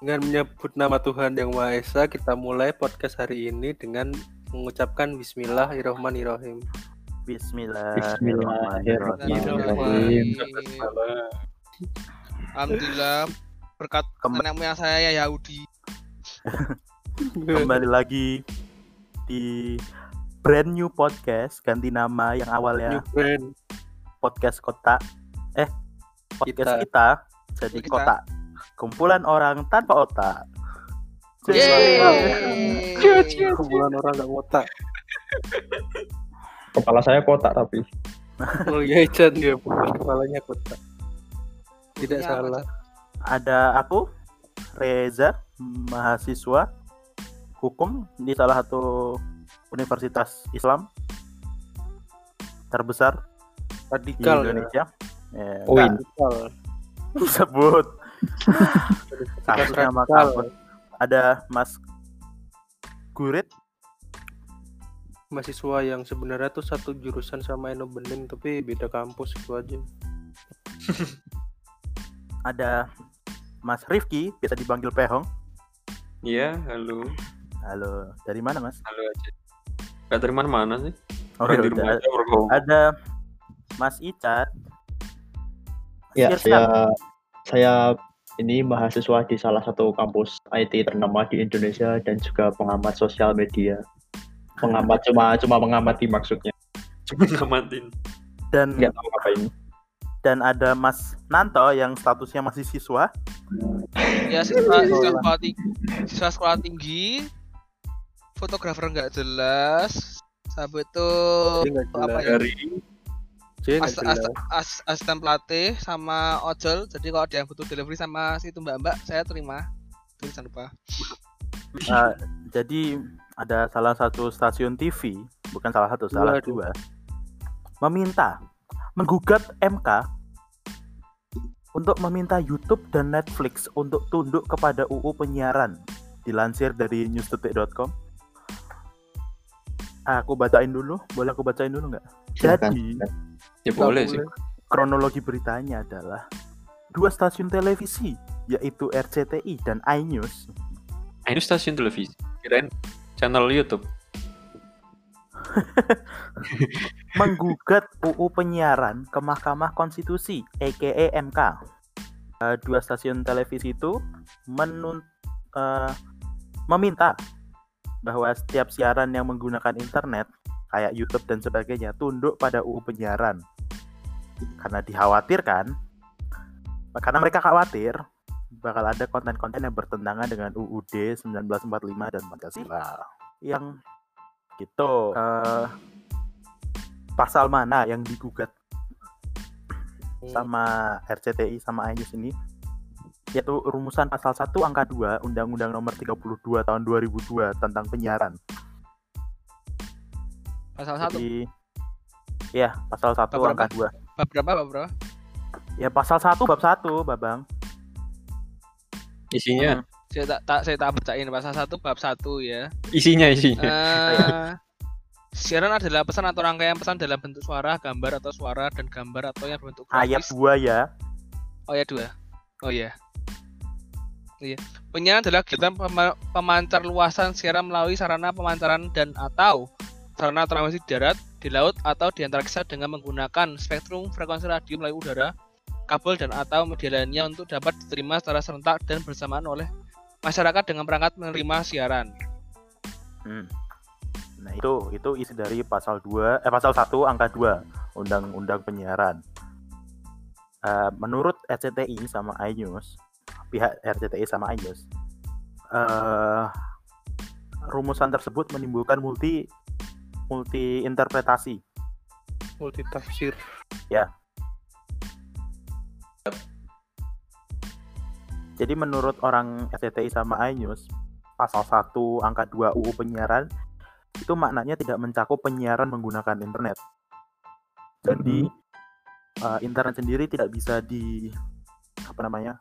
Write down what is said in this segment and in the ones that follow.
Dengan menyebut nama Tuhan Yang Maha Esa, kita mulai podcast hari ini dengan mengucapkan Bismillahirrahmanirrahim. Bismillahirrahmanirrahim. Alhamdulillah berkat Kemba- nenek moyang saya ya Yahudi. Kembali lagi di brand new podcast ganti nama yang New awalnya brand. podcast kota eh podcast Kita. kita, jadi Kita. kota kumpulan orang tanpa otak. Yeay. Kumpulan orang gak ngotak. Kepala saya kotak tapi. Oh iya, Chan dia kepalanya kotak. Tidak apa, salah. Ada aku Reza mahasiswa hukum di salah satu universitas Islam terbesar di Radikal ya. Indonesia. Ya, Uin. Radikal. disebut Universitas Kasusnya ada Mas Gurit? Mahasiswa yang sebenarnya tuh satu jurusan sama Eno Bening tapi beda kampus itu aja. ada Mas Rifki biasa dipanggil Pehong. Iya, halo. halo dari mana Mas? Halo aja. Gak dari mana-mana sih. oh, di rumah aja ada Mas Icat. Ya, saya saya ini mahasiswa di salah satu kampus IT ternama di Indonesia dan juga pengamat sosial media. Pengamat cuma cuma mengamati maksudnya. Cuma ngamatin. dan Nggak tahu ngapain. dan ada Mas Nanto yang statusnya masih siswa Ya siswa, siswa sekolah tinggi, siswa sekolah tinggi, fotografer nggak jelas, sampai itu apa ya? Dari As, as, as, asisten pelatih sama ojol. Jadi kalau ada yang butuh delivery sama situ mbak-mbak, saya terima. Jadi jangan lupa. Uh, jadi ada salah satu stasiun TV, bukan salah satu, salah Waduh. dua, meminta menggugat MK untuk meminta YouTube dan Netflix untuk tunduk kepada UU penyiaran. Dilansir dari newsdetik.com. Aku bacain dulu, boleh aku bacain dulu nggak? Silakan. Jadi ya Nggak boleh sih. kronologi beritanya adalah dua stasiun televisi yaitu RCTI dan iNews Ah, ini stasiun televisi. Kirain channel YouTube. menggugat UU penyiaran ke Mahkamah Konstitusi (aka MK). Eh, dua stasiun televisi itu menun eh, meminta bahwa setiap siaran yang menggunakan internet kayak YouTube dan sebagainya tunduk pada UU penyiaran. Karena dikhawatirkan karena mereka khawatir bakal ada konten-konten yang bertentangan dengan UUD 1945 dan Pancasila. Yang gitu eh, pasal mana yang digugat sama RCTI sama iNews ini yaitu rumusan pasal 1 angka 2 Undang-Undang Nomor 32 tahun 2002 tentang penyiaran. Pasal satu. Jadi ya, pasal 1 Bab angka 2. Bab berapa? Bab berapa? Ya pasal 1 bab 1, Babang. Isinya, Saya tak, tak saya tak bacain pasal satu bab satu ya. isinya, isinya. Eh, siaran adalah pesan atau rangkaian pesan dalam bentuk suara, gambar atau suara dan gambar atau yang berbentuk Ayat grafis. 2 ya. Oh ya dua. Oh ya. Iya. Penyiaran adalah kegiatan pema- pemancar luasan siaran melalui sarana pemancaran dan atau sarana transmisi di darat, di laut atau di antara kisah dengan menggunakan spektrum frekuensi radio melalui udara, kabel dan atau media lainnya untuk dapat diterima secara serentak dan bersamaan oleh masyarakat dengan perangkat menerima siaran. Hmm. Nah, itu itu isi dari pasal 2 eh pasal 1 angka 2 Undang-Undang Penyiaran. Eh, menurut RCTI sama iNews, pihak RCTI sama iNews, eh rumusan tersebut menimbulkan multi multi interpretasi. multi tafsir. Jadi menurut orang RCTI sama iNews, pasal 1 angka 2 UU penyiaran itu maknanya tidak mencakup penyiaran menggunakan internet. Jadi uh, internet sendiri tidak bisa di apa namanya?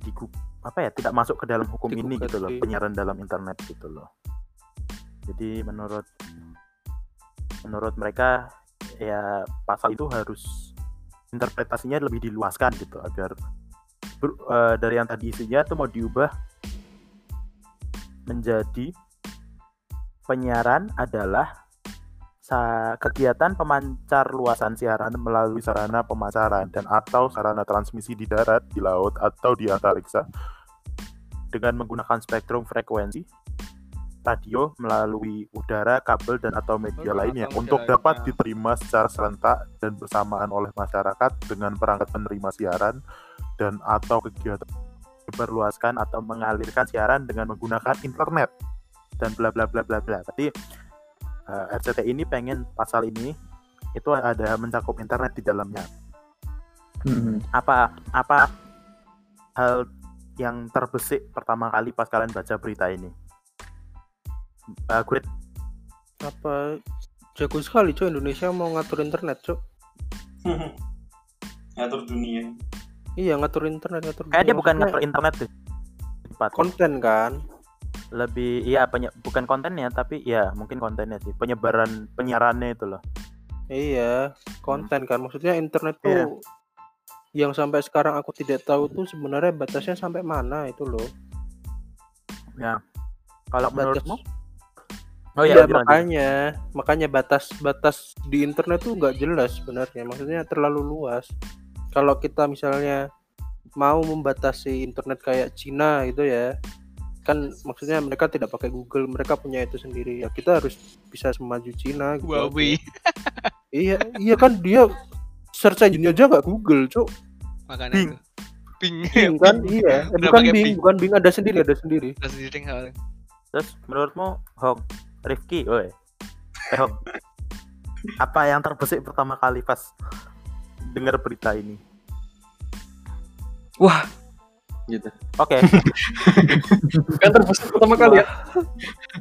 di apa ya, tidak masuk ke dalam hukum ini gitu loh, penyiaran dalam internet gitu loh. Jadi menurut menurut mereka ya pasal itu harus interpretasinya lebih diluaskan gitu agar eh, dari yang tadi isinya tuh mau diubah menjadi penyiaran adalah kegiatan pemancar luasan siaran melalui sarana pemasaran dan atau sarana transmisi di darat, di laut atau di antariksa dengan menggunakan spektrum frekuensi radio melalui udara, kabel dan atau media lainnya atau media untuk dapat lainnya. diterima secara serentak dan bersamaan oleh masyarakat dengan perangkat penerima siaran dan atau kegiatan berluaskan atau mengalirkan siaran dengan menggunakan internet dan bla bla bla bla bla. Tadi eh, RCT ini pengen pasal ini itu ada mencakup internet di dalamnya. Mhm. Apa apa hal yang terbesik pertama kali pas kalian baca berita ini? Grit, Apa jago sekali cok Indonesia mau ngatur internet cok. Ngatur dunia. Iya ngatur internet ngatur. kayak dia bukan ngatur internet deh. Tepat. konten kan. lebih iya penye- bukan kontennya tapi ya mungkin kontennya sih penyebaran penyiarannya itu loh Iya konten kan. Maksudnya internet tuh Iya. yang sampai sekarang aku tidak tahu tuh sebenarnya batasnya sampai mana itu loh. kalau Batas- menurutmu oh Iya, iya lanjut, lanjut. makanya makanya batas batas di internet tuh nggak jelas sebenarnya maksudnya terlalu luas kalau kita misalnya mau membatasi internet kayak Cina gitu ya kan maksudnya mereka tidak pakai Google mereka punya itu sendiri ya kita harus bisa semaju Cina gitu. Huawei iya iya kan dia search engine aja nggak Google cok makanya Bing. itu. Bing. Bing kan iya Eh, bukan Bing Bing. bukan Bing ada sendiri ada sendiri Udah sendiri hal. terus menurutmu Hong Rifki oi eh apa yang terbesit pertama kali pas dengar berita ini Wah. Gitu. oke Kan terbesit pertama kali ya.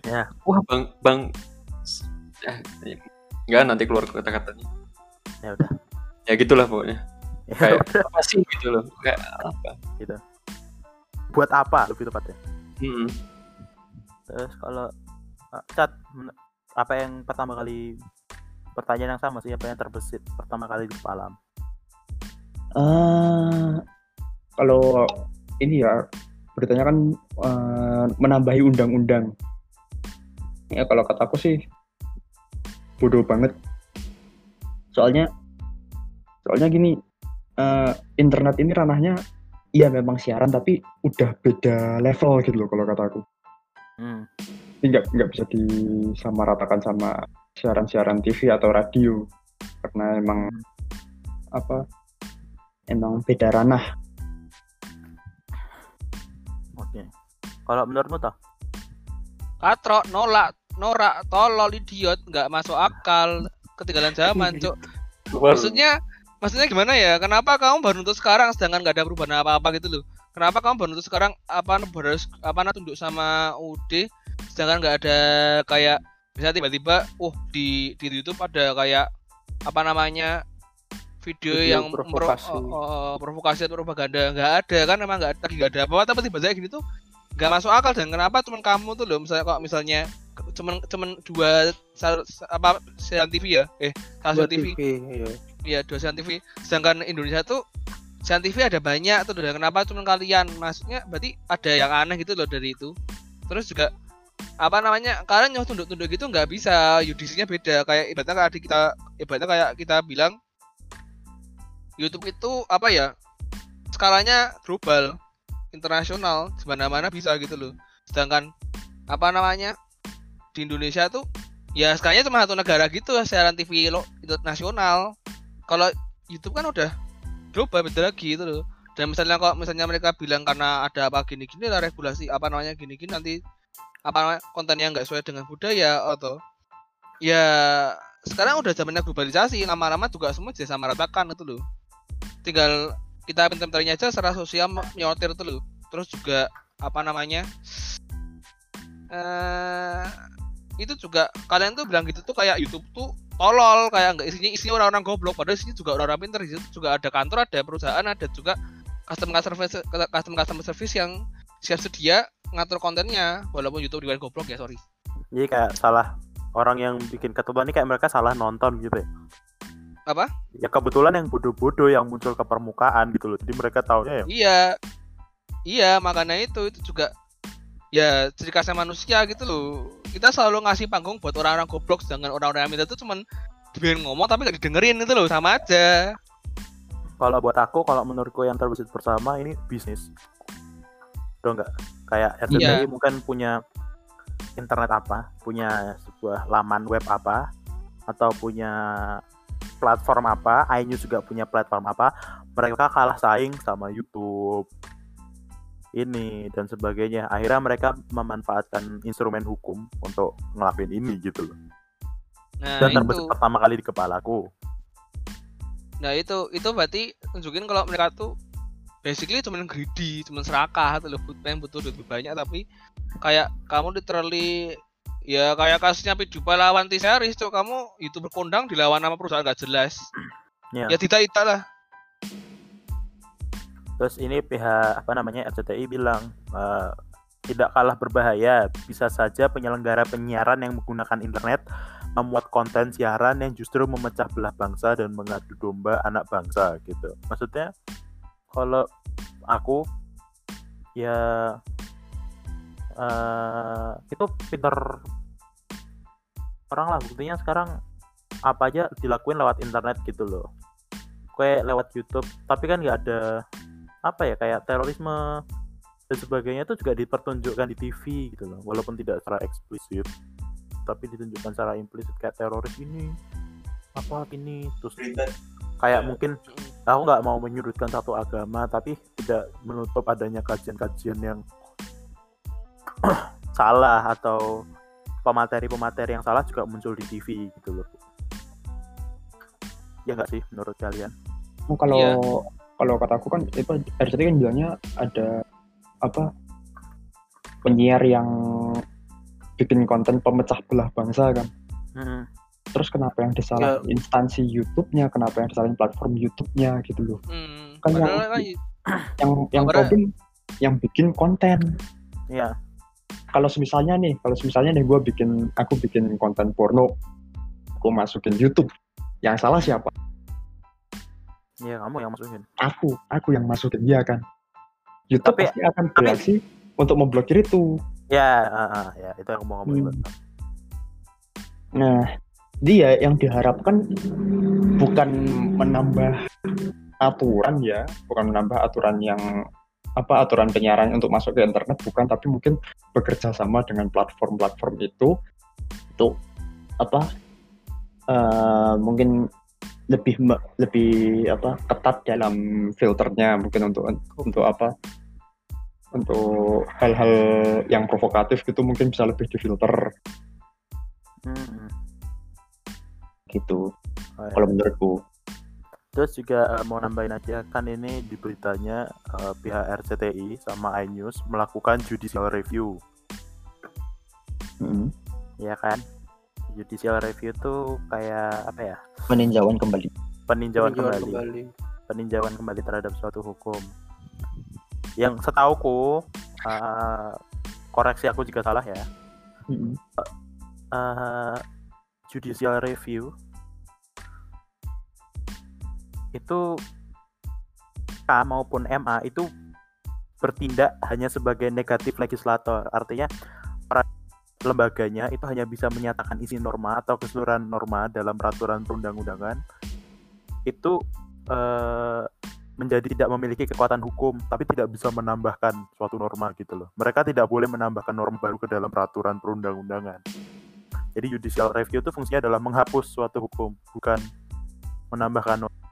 Ya. Wah, Bang Bang enggak nanti keluar kata-katanya. ya udah Ya gitulah pokoknya. Ya Kayak udah. apa sih gitu loh. Kayak apa? buat apa lebih tepatnya Hmm. terus kalau cat men- apa yang pertama kali pertanyaan yang sama sih apa yang terbesit pertama kali di kepala Eh, kalau ini ya beritanya kan eh, menambahi undang-undang. Ya kalau kataku sih bodoh banget. Soalnya soalnya gini eh, internet ini ranahnya iya memang siaran tapi udah beda level gitu loh kalau kataku. hmm. Ini nggak nggak bisa disamaratakan sama siaran-siaran TV atau radio. Karena emang apa emang beda ranah. Oke. Kalau menurutmu toh? Katro nolak norak tolol idiot nggak masuk akal. Ketinggalan zaman cok maksudnya maksudnya gimana ya? Kenapa kamu baru nuntut sekarang sedangkan nggak ada perubahan apa apa gitu loh kenapa kamu baru sekarang? Apa harus apa nah, tunduk sama UD sedangkan nggak ada kayak bisa tiba-tiba uh di di YouTube ada kayak apa namanya video, Video yang provokasi. Pro, oh, oh, provokasi atau propaganda. Nggak ada kan emang nggak tadi nggak ada apa-apa. Tapi tiba-tiba gini tuh nggak masuk akal. Dan kenapa cuman kamu tuh loh misalnya kok misalnya cuman cuman dua sal- apa siaran TV ya? Eh buat TV TV iya. Iya dua siaran TV. Sedangkan Indonesia tuh siaran TV ada banyak tuh. Dan kenapa cuma kalian? Maksudnya berarti ada yang aneh gitu loh dari itu. Terus juga apa namanya kalian nyoh tunduk-tunduk gitu nggak bisa yudisinya beda kayak ibaratnya kayak kita ibaratnya kayak kita bilang YouTube itu apa ya skalanya global internasional di mana-mana bisa gitu loh sedangkan apa namanya di Indonesia tuh ya skalanya cuma satu negara gitu siaran TV lo itu nasional kalau YouTube kan udah global beda lagi gitu loh. Dan misalnya kok misalnya mereka bilang karena ada apa gini-gini lah regulasi apa namanya gini-gini nanti apa namanya konten yang nggak sesuai dengan budaya atau ya sekarang udah zamannya globalisasi lama-lama juga semua jadi sama itu loh. Tinggal kita pintar-pintarnya aja secara sosial menyortir itu loh. Terus juga apa namanya eh itu juga kalian tuh bilang gitu tuh kayak YouTube tuh tolol kayak nggak isinya isinya orang-orang goblok padahal isinya juga orang-orang pintar di situ juga ada kantor ada perusahaan ada juga customer service customer customer service yang siap sedia ngatur kontennya walaupun YouTube dibilang goblok ya sorry jadi kayak salah orang yang bikin ketentuan ini kayak mereka salah nonton gitu ya Apa? Ya kebetulan yang bodoh-bodoh yang muncul ke permukaan gitu loh. Jadi mereka taunya ya Iya. Iya, makanya itu itu juga ya ciri khasnya manusia gitu loh. Kita selalu ngasih panggung buat orang-orang goblok sedangkan orang-orang yang minta itu cuman dibiarin ngomong tapi gak didengerin itu loh sama aja. kalau buat aku kalau menurutku yang terbesit bersama ini bisnis. Tuh enggak kayak RCTI Iya. mungkin punya internet apa? Punya sebuah laman web apa? Atau punya platform apa? iNews juga punya platform apa? Mereka kalah saing sama YouTube ini dan sebagainya akhirnya mereka memanfaatkan instrumen hukum untuk ngelakuin ini gitu loh Nah, dan itu. terbesit pertama kali di kepalaku Nah, itu itu berarti tunjukin kalau mereka tuh basically cuma greedy, cuma serakah tuh loh, pengen butuh duit lebih banyak tapi kayak kamu literally ya kayak kasusnya Pidupa lawan T-Series tuh kamu itu berkondang dilawan sama perusahaan gak jelas. Ya. Ya tidak itu lah. Terus ini pihak apa namanya RCTI bilang eh, tidak kalah berbahaya, bisa saja penyelenggara penyiaran yang menggunakan internet memuat konten siaran yang justru memecah belah bangsa dan mengadu domba anak bangsa gitu. Maksudnya kalau aku ya eh itu pinter orang lah. Buktinya sekarang apa aja dilakuin lewat internet gitu loh. Kayak lewat YouTube. Tapi kan nggak ada apa ya kayak terorisme dan sebagainya itu juga dipertunjukkan di TV gitu loh. Walaupun tidak secara eksplisit tapi ditunjukkan secara implisit kayak teroris ini apa ini terus kayak mungkin aku nggak mau menyudutkan satu agama tapi tidak menutup adanya kajian-kajian yang salah atau pemateri-pemateri yang salah juga muncul di TV gitu loh. Ya nggak sih menurut kalian? Oh, kalau Iya. Kalau kataku kan itu RCTI kan bilangnya ada apa penyiar yang bikin konten pemecah belah bangsa kan. Mm-mm. Terus kenapa yang disalahin instansi YouTube-nya, kenapa yang disalahin platform YouTube-nya gitu loh. Hmm, Kan yang- kan Yang yang Padahal- problem yang bikin konten. Iya. Kalau misalnya nih, kalau misalnya nih gue bikin aku bikin konten porno, aku masukin YouTube. Yang salah siapa? Iya kamu yang masukin. Aku, aku yang masukin dia kan. YouTube Tapi- pasti akan bereaksi untuk memblokir itu. Ya, ah, ah, ya itu yang mau ngomongin. Hmm. Nah, dia yang diharapkan bukan menambah aturan ya, bukan menambah aturan yang apa aturan penyiaran untuk masuk ke internet bukan, tapi mungkin bekerja sama dengan platform-platform itu untuk apa? eh, mungkin lebih lebih apa ketat dalam filternya mungkin untuk untuk apa untuk hal-hal yang provokatif gitu mungkin bisa lebih difilter Hmm. gitu Oh, ya. kalau menurutku Terus juga eh, mau nambahin aja kan ini di beritanya eh, pihak RCTI sama iNews melakukan judicial review, Mm. ya kan? Judicial review tuh kayak apa ya? peninjauan kembali Peninjauan Peninjauan kembali. kembali. peninjauan kembali terhadap suatu hukum. Yang setauku, eh, koreksi aku jika salah ya, Mm. eh, judicial review itu K maupun MA itu bertindak hanya sebagai negatif legislator. Artinya pra- lembaganya itu hanya bisa menyatakan isi norma atau keseluruhan norma dalam peraturan perundang-undangan itu eh, menjadi tidak memiliki kekuatan hukum, tapi tidak bisa menambahkan suatu norma gitu loh. Mereka tidak boleh menambahkan norma baru ke dalam peraturan perundang-undangan. Jadi judicial review itu fungsinya adalah menghapus suatu hukum, bukan menambahkan norma.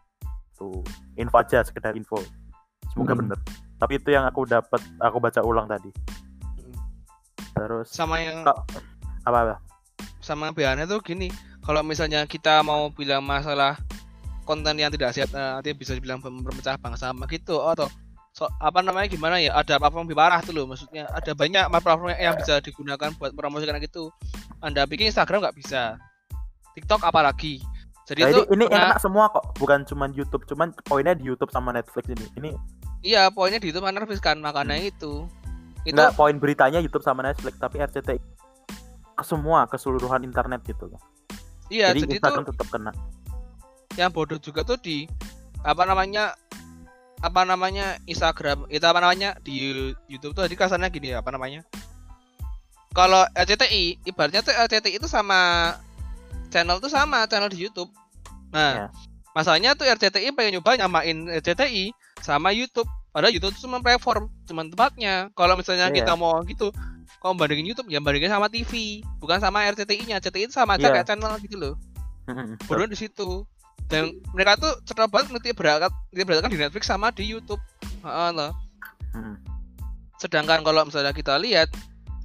Tuh, info aja sekedar info. Semoga Hmm. bener. Tapi itu yang aku dapat, aku baca ulang tadi. Terus sama yang apa apa? sama beannya tuh gini kalau misalnya kita mau bilang masalah konten yang tidak sehat eh, nanti bisa dibilang pem- pemecah bangsa sama gitu oh, atau so, apa namanya gimana ya ada platform lebih parah tuh loh maksudnya ada banyak platform yang bisa digunakan buat promosikan gitu anda bikin Instagram nggak bisa TikTok apalagi jadi Nah, itu ini, ini nah, enak semua kok, bukan cuman YouTube, cuman poinnya di YouTube sama Netflix ini. Ini iya poinnya di itu mana kan makanya itu itu enggak poin beritanya YouTube sama Netflix, tapi RCTI ke semua keseluruhan internet gitu loh. iya jadi, jadi, itu Instagram tetap kena. yang bodoh juga tuh di apa namanya apa namanya Instagram itu apa namanya di YouTube tuh jadi kasarnya gini apa namanya kalau RCTI ibaratnya tuh RCTI itu sama channel tuh sama channel di YouTube nah Ya. masalahnya tuh RCTI pengen nyoba nyamain RCTI sama YouTube padahal YouTube itu cuma platform cuma tempatnya kalau misalnya Iya. kita mau gitu kalau bandingin YouTube ya bandingin sama TV bukan sama RCTI-nya RCTI itu sama aja Iya. kayak channel gitu loh Mm-mm. bodohnya di situ dan mereka tuh cerdas banget ngerti berangkat ngerti beratkan di Netflix sama di YouTube Heeh. Mm-mm. sedangkan kalau misalnya kita lihat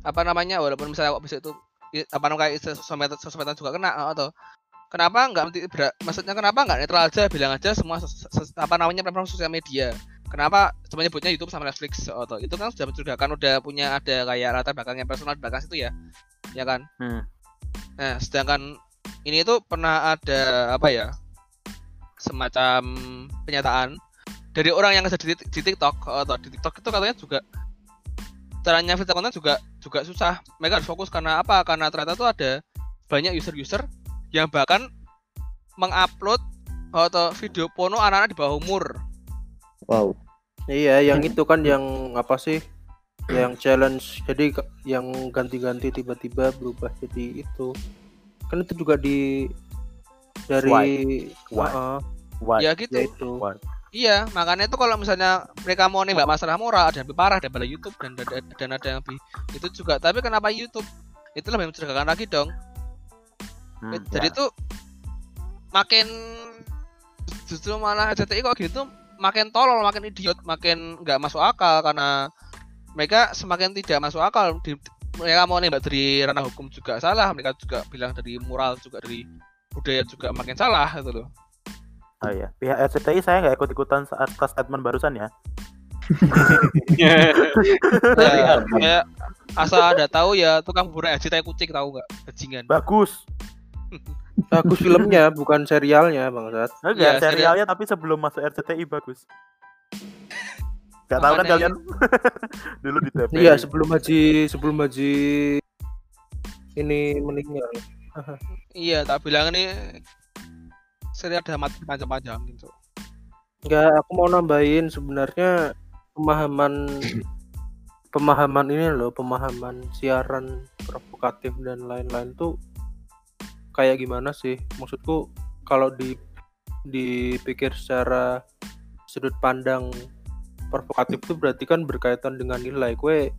apa namanya walaupun misalnya kok bisa itu i- apa namanya kayak sosmed sosmedan juga kena atau kenapa nggak maksudnya kenapa nggak netral aja bilang aja semua apa namanya platform sosial media kenapa cuma nyebutnya YouTube sama Netflix atau itu kan sudah mencurigakan udah punya ada kayak latar belakang yang personal di belakang situ ya ya kan Hmm. Nah, sedangkan ini tuh pernah ada apa ya? Semacam penyataan dari orang yang kerja di, di TikTok atau di TikTok itu katanya juga caranya filter konten juga juga susah. Mereka harus fokus karena apa? Karena ternyata tuh ada banyak user-user yang bahkan mengupload atau video porno anak-anak di bawah umur. Wow. Iya, yang itu kan yang apa sih? Yang challenge. Jadi yang ganti-ganti tiba-tiba berubah jadi itu. Kan itu juga di dari Swipe. Heeh, Why? Ya gitu. ya itu. Why? Iya, makanya itu kalau misalnya mereka mau nembak masalah moral ada yang lebih parah daripada YouTube dan dan, dan ada yang lebih itu juga. Tapi kenapa YouTube? Itu lebih mencurigakan lagi dong. Hmm, Jadi ya. tuh makin justru malah RCTI kok gitu makin tolol, makin idiot, makin nggak masuk akal karena mereka semakin tidak masuk akal. Di, mereka mau nembak dari ranah hukum juga salah, mereka juga bilang dari moral juga dari budaya juga makin salah gitu loh. Oh iya, pihak RCTI saya nggak ikut-ikutan saat statement barusan ya. Ya, kayak asal ada tahu ya tukang bubur RCTI kucing tahu nggak? Bajingan. Bagus. Bagus filmnya, bukan serialnya, Bang Sat. Enggak, Iya, serialnya tapi sebelum masuk RCTI bagus. Gak tahu kan kalian? Dulu di TVRI. Iya, sebelum Haji sebelum Haji ini meninggal. Iya, tak bilang ini serial ada mati panjang-panjang gitu. Enggak, aku mau nambahin sebenarnya pemahaman pemahaman ini loh, pemahaman siaran provokatif dan lain-lain tuh kayak gimana sih? Maksudku kalau di dipikir secara sudut pandang provokatif tuh berarti kan berkaitan dengan nilai. Kue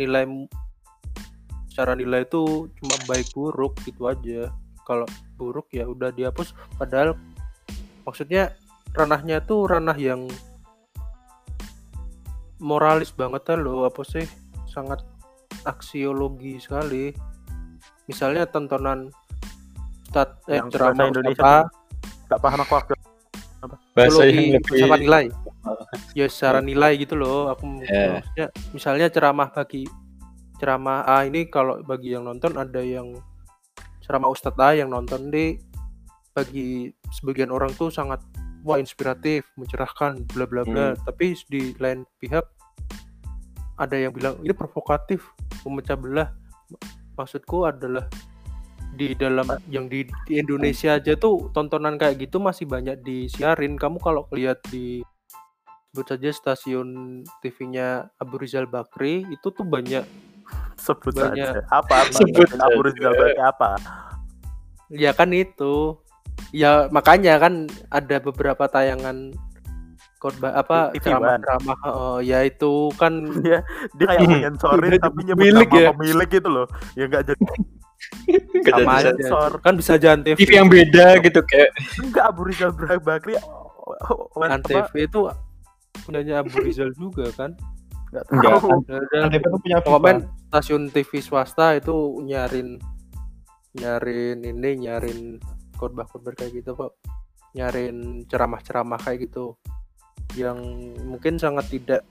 nilai secara nilai itu cuma baik buruk gitu aja. Kalau buruk ya udah dihapus padahal maksudnya ranahnya tuh ranah yang moralis banget kan loh apa sih sangat aksiologi sekali misalnya tontonan stat eh, Yang ceramah bahasa Indonesia Ustadz Gak paham aku waktu. Bahasa psikologi yang lebih nilai. Ya secara nilai gitu loh aku Ya. maksudnya misalnya ceramah bagi ceramah A ini kalau bagi yang nonton ada yang ceramah Ustadz A yang nonton di bagi sebagian orang tuh sangat wah inspiratif mencerahkan bla bla bla. Tapi di lain pihak ada yang bilang ini provokatif memecah belah. Maksudku adalah di dalam yang di, di Indonesia aja tuh tontonan kayak gitu masih banyak disiarin kamu kalau lihat di sebut saja stasiun TV-nya Abu Rizal Bakri itu tuh banyak Sebut Banyak. saja. Apa? apa? Sebut Abu Rizal berarti apa? ya kan itu ya makanya kan ada beberapa tayangan khotbah apa TV ceramah One. ceramah oh, ya itu kan Dia dia kayak menyensorin Udah tapi nyebut milik nama ya. pemilik gitu loh. Ya enggak jadi Nggak sama sensor. kan bisa aja Antv TV yang beda gitu kayak. Enggak Abu Rizal Bakri oh, oh, oh? Antv itu punyanya Abu Rizal juga kan? Enggak. Enggak, tahu. dan Antv itu punya komen stasiun TV swasta itu nyarin nyarin ini nyarin khotbah-khotbah kayak gitu kok nyarin ceramah-ceramah kayak gitu. Yang mungkin sangat tidak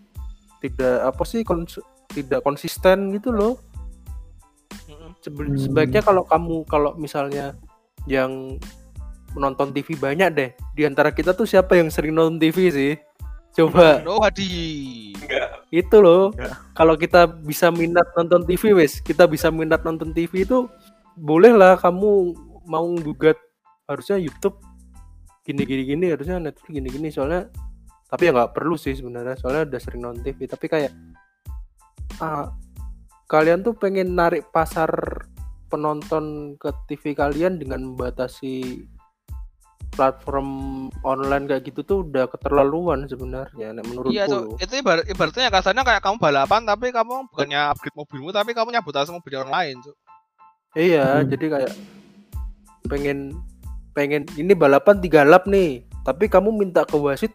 tidak apa sih kons- tidak konsisten gitu loh. Sebaiknya kalau kamu kalau misalnya yang menonton TV banyak deh. Di antara kita tuh siapa yang sering nonton TV sih? Coba. No Hadi. itu loh. Enggak. kalau kita bisa minat nonton TV wes kita bisa minat nonton TV itu bolehlah kamu mau gugat harusnya YouTube gini gini gini harusnya Netflix gini gini soalnya tapi ya nggak perlu sih sebenarnya soalnya udah sering nonton TV tapi kayak ah, kalian tuh pengen narik pasar penonton ke TV kalian dengan membatasi platform online kayak gitu tuh udah keterlaluan sebenarnya nek menurutku Iya tuh, loh. itu ibarat, ibaratnya kasarnya kayak kamu balapan tapi kamu bukannya upgrade mobilmu tapi kamu nyabotase mobil orang lain, Cuk. Iya, Hmm. jadi kayak pengen pengen ini balapan tiga lap nih, tapi kamu minta ke wasit,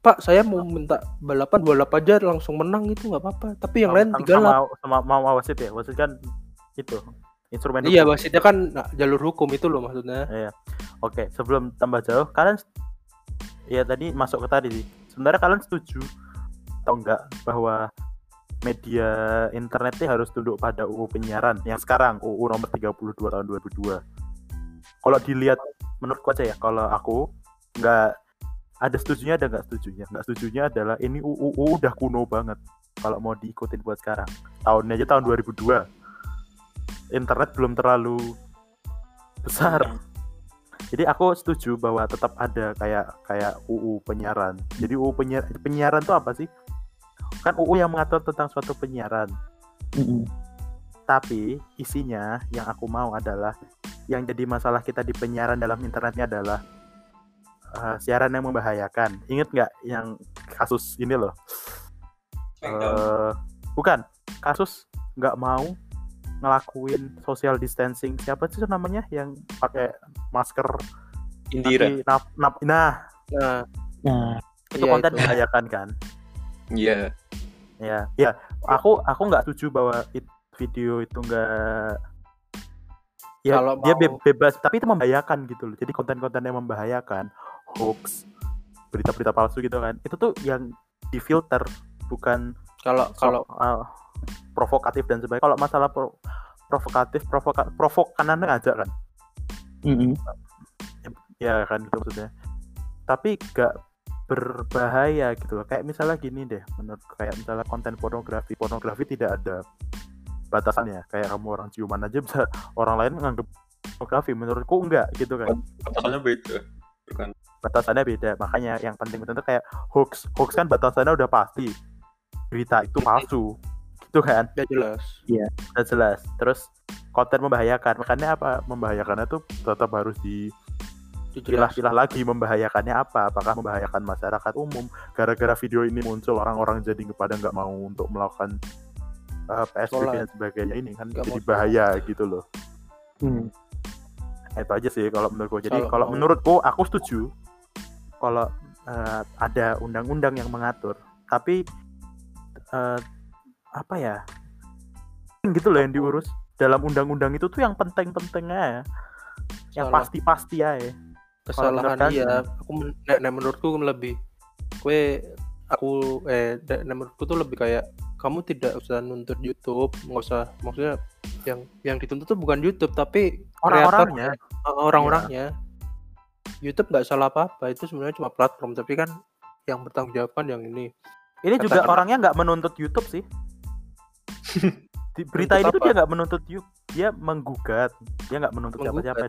Pak, saya mau minta balapan dua lap aja langsung menang itu nggak apa-apa. Tapi yang lain Sama- tiga lap. sama, sama mau wasit ya wasit kan itu instrumen Iya, hukum. wasitnya kan nah, jalur hukum itu loh maksudnya. Iya. Oke, sebelum tambah jauh, kalian ya tadi masuk ke tadi sih. Sebenarnya kalian setuju atau enggak bahwa media internet ini harus tunduk pada UU penyiaran yang sekarang UU nomor 32 tahun 2002. Kalau dilihat menurutku aja ya, kalau aku enggak ada setujunya ada enggak setujunya. Enggak setujunya adalah ini UU udah kuno banget kalau mau diikutin buat sekarang. Tahunnya aja tahun 2002. Internet belum terlalu besar. Jadi aku setuju bahwa tetap ada kayak kayak UU penyiaran. Jadi UU penyiar, penyiaran itu apa sih? Kan UU yang mengatur tentang suatu penyiaran. Mm-mm. Tapi isinya yang aku mau adalah yang jadi masalah kita di penyiaran dalam internetnya adalah eh, siaran yang membahayakan. Ingat nggak yang kasus ini loh? eh bukan kasus nggak mau ngelakuin social distancing. Siapa sih namanya yang pakai masker? Indira. tapi nap, nap, nah Nah, Nah, itu Iya, konten membahayakan kan? Iya. Ya, ya. Aku aku nggak setuju bahwa it- video itu nggak ya Kalau dia mau- be- bebas tapi itu membahayakan gitu loh jadi konten-konten yang membahayakan hoax berita-berita palsu gitu kan. Itu tuh yang difilter bukan kalau kalau uh, provokatif dan sebagainya. Kalau masalah pro- provokatif provoka provokanan aja kan? Mm-mm. ya kan gitu maksudnya. Tapi gak berbahaya gitu loh. Kayak misalnya gini deh menurut kayak misalnya konten pornografi. Pornografi tidak ada batasannya. Kayak kamu orang ciuman aja bisa orang lain menganggap pornografi. Menurutku enggak gitu kan. Batasannya beda. Bukan. Batasannya beda. Makanya yang penting tuh kayak hoax. Hoax kan batasannya udah pasti. Berita itu palsu. Gitu kan? Ya jelas. udah jelas. Terus konten membahayakan. Makanya apa membahayakannya tuh tetap harus di pilah-pilah lagi. Membahayakannya apa? Apakah membahayakan masyarakat umum? Gara-gara video ini muncul orang-orang jadi pada nggak mau untuk melakukan uh, PSBB Sholat. dan sebagainya ini kan Nggak jadi mau. bahaya gitu loh. Hmm. Nah, itu aja sih kalau menurutku. Jadi Kalau menurutku aku setuju kalau uh, ada undang-undang yang mengatur. Tapi uh, apa ya gitu loh yang diurus. Dalam undang-undang itu tuh yang penting-pentingnya ya yang pasti-pasti ya kesalahan menurut iya aku men- nek menurutku lebih kue aku eh nek menurutku tuh lebih kayak kamu tidak usah nuntut YouTube. Nggak usah maksudnya yang yang dituntut tuh bukan YouTube tapi orang-orangnya. eh, orang-orangnya YouTube nggak salah apa-apa itu sebenarnya cuma platform tapi kan yang bertanggung jawab kan yang ini Ini Kata juga kenapa? orangnya nggak menuntut YouTube sih. Di berita ini tuh dia nggak menuntut YouTube, dia menggugat. Dia nggak menuntut siapa-siapa.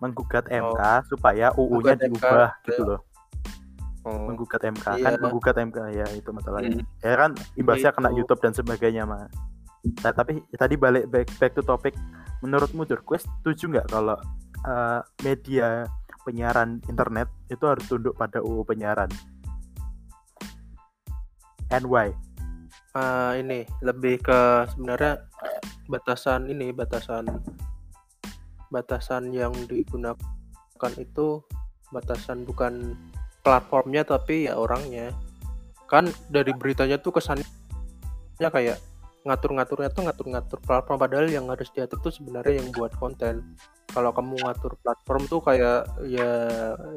Menggugat MK supaya UU-nya Menggugat MK, diubah ya. gitu loh. oh, Menggugat MK Iya. kan menggugat MK ya itu masalahnya. Hmm. Ya kan imbasnya kena Gitu. YouTube dan sebagainya mah. Nah, tapi tadi balik back, back to topic. Menurutmu Jur, gue setuju nggak kalau eh, media penyiaran internet itu harus tunduk pada UU penyiaran? And why? eh, ini lebih ke sebenarnya batasan ini batasan batasan yang digunakan itu batasan bukan platformnya tapi ya orangnya kan dari beritanya tuh kesannya kayak ngatur-ngaturnya tuh ngatur-ngatur platform padahal yang harus diatur tuh sebenarnya yang buat konten. Kalau kamu ngatur platform tuh kayak ya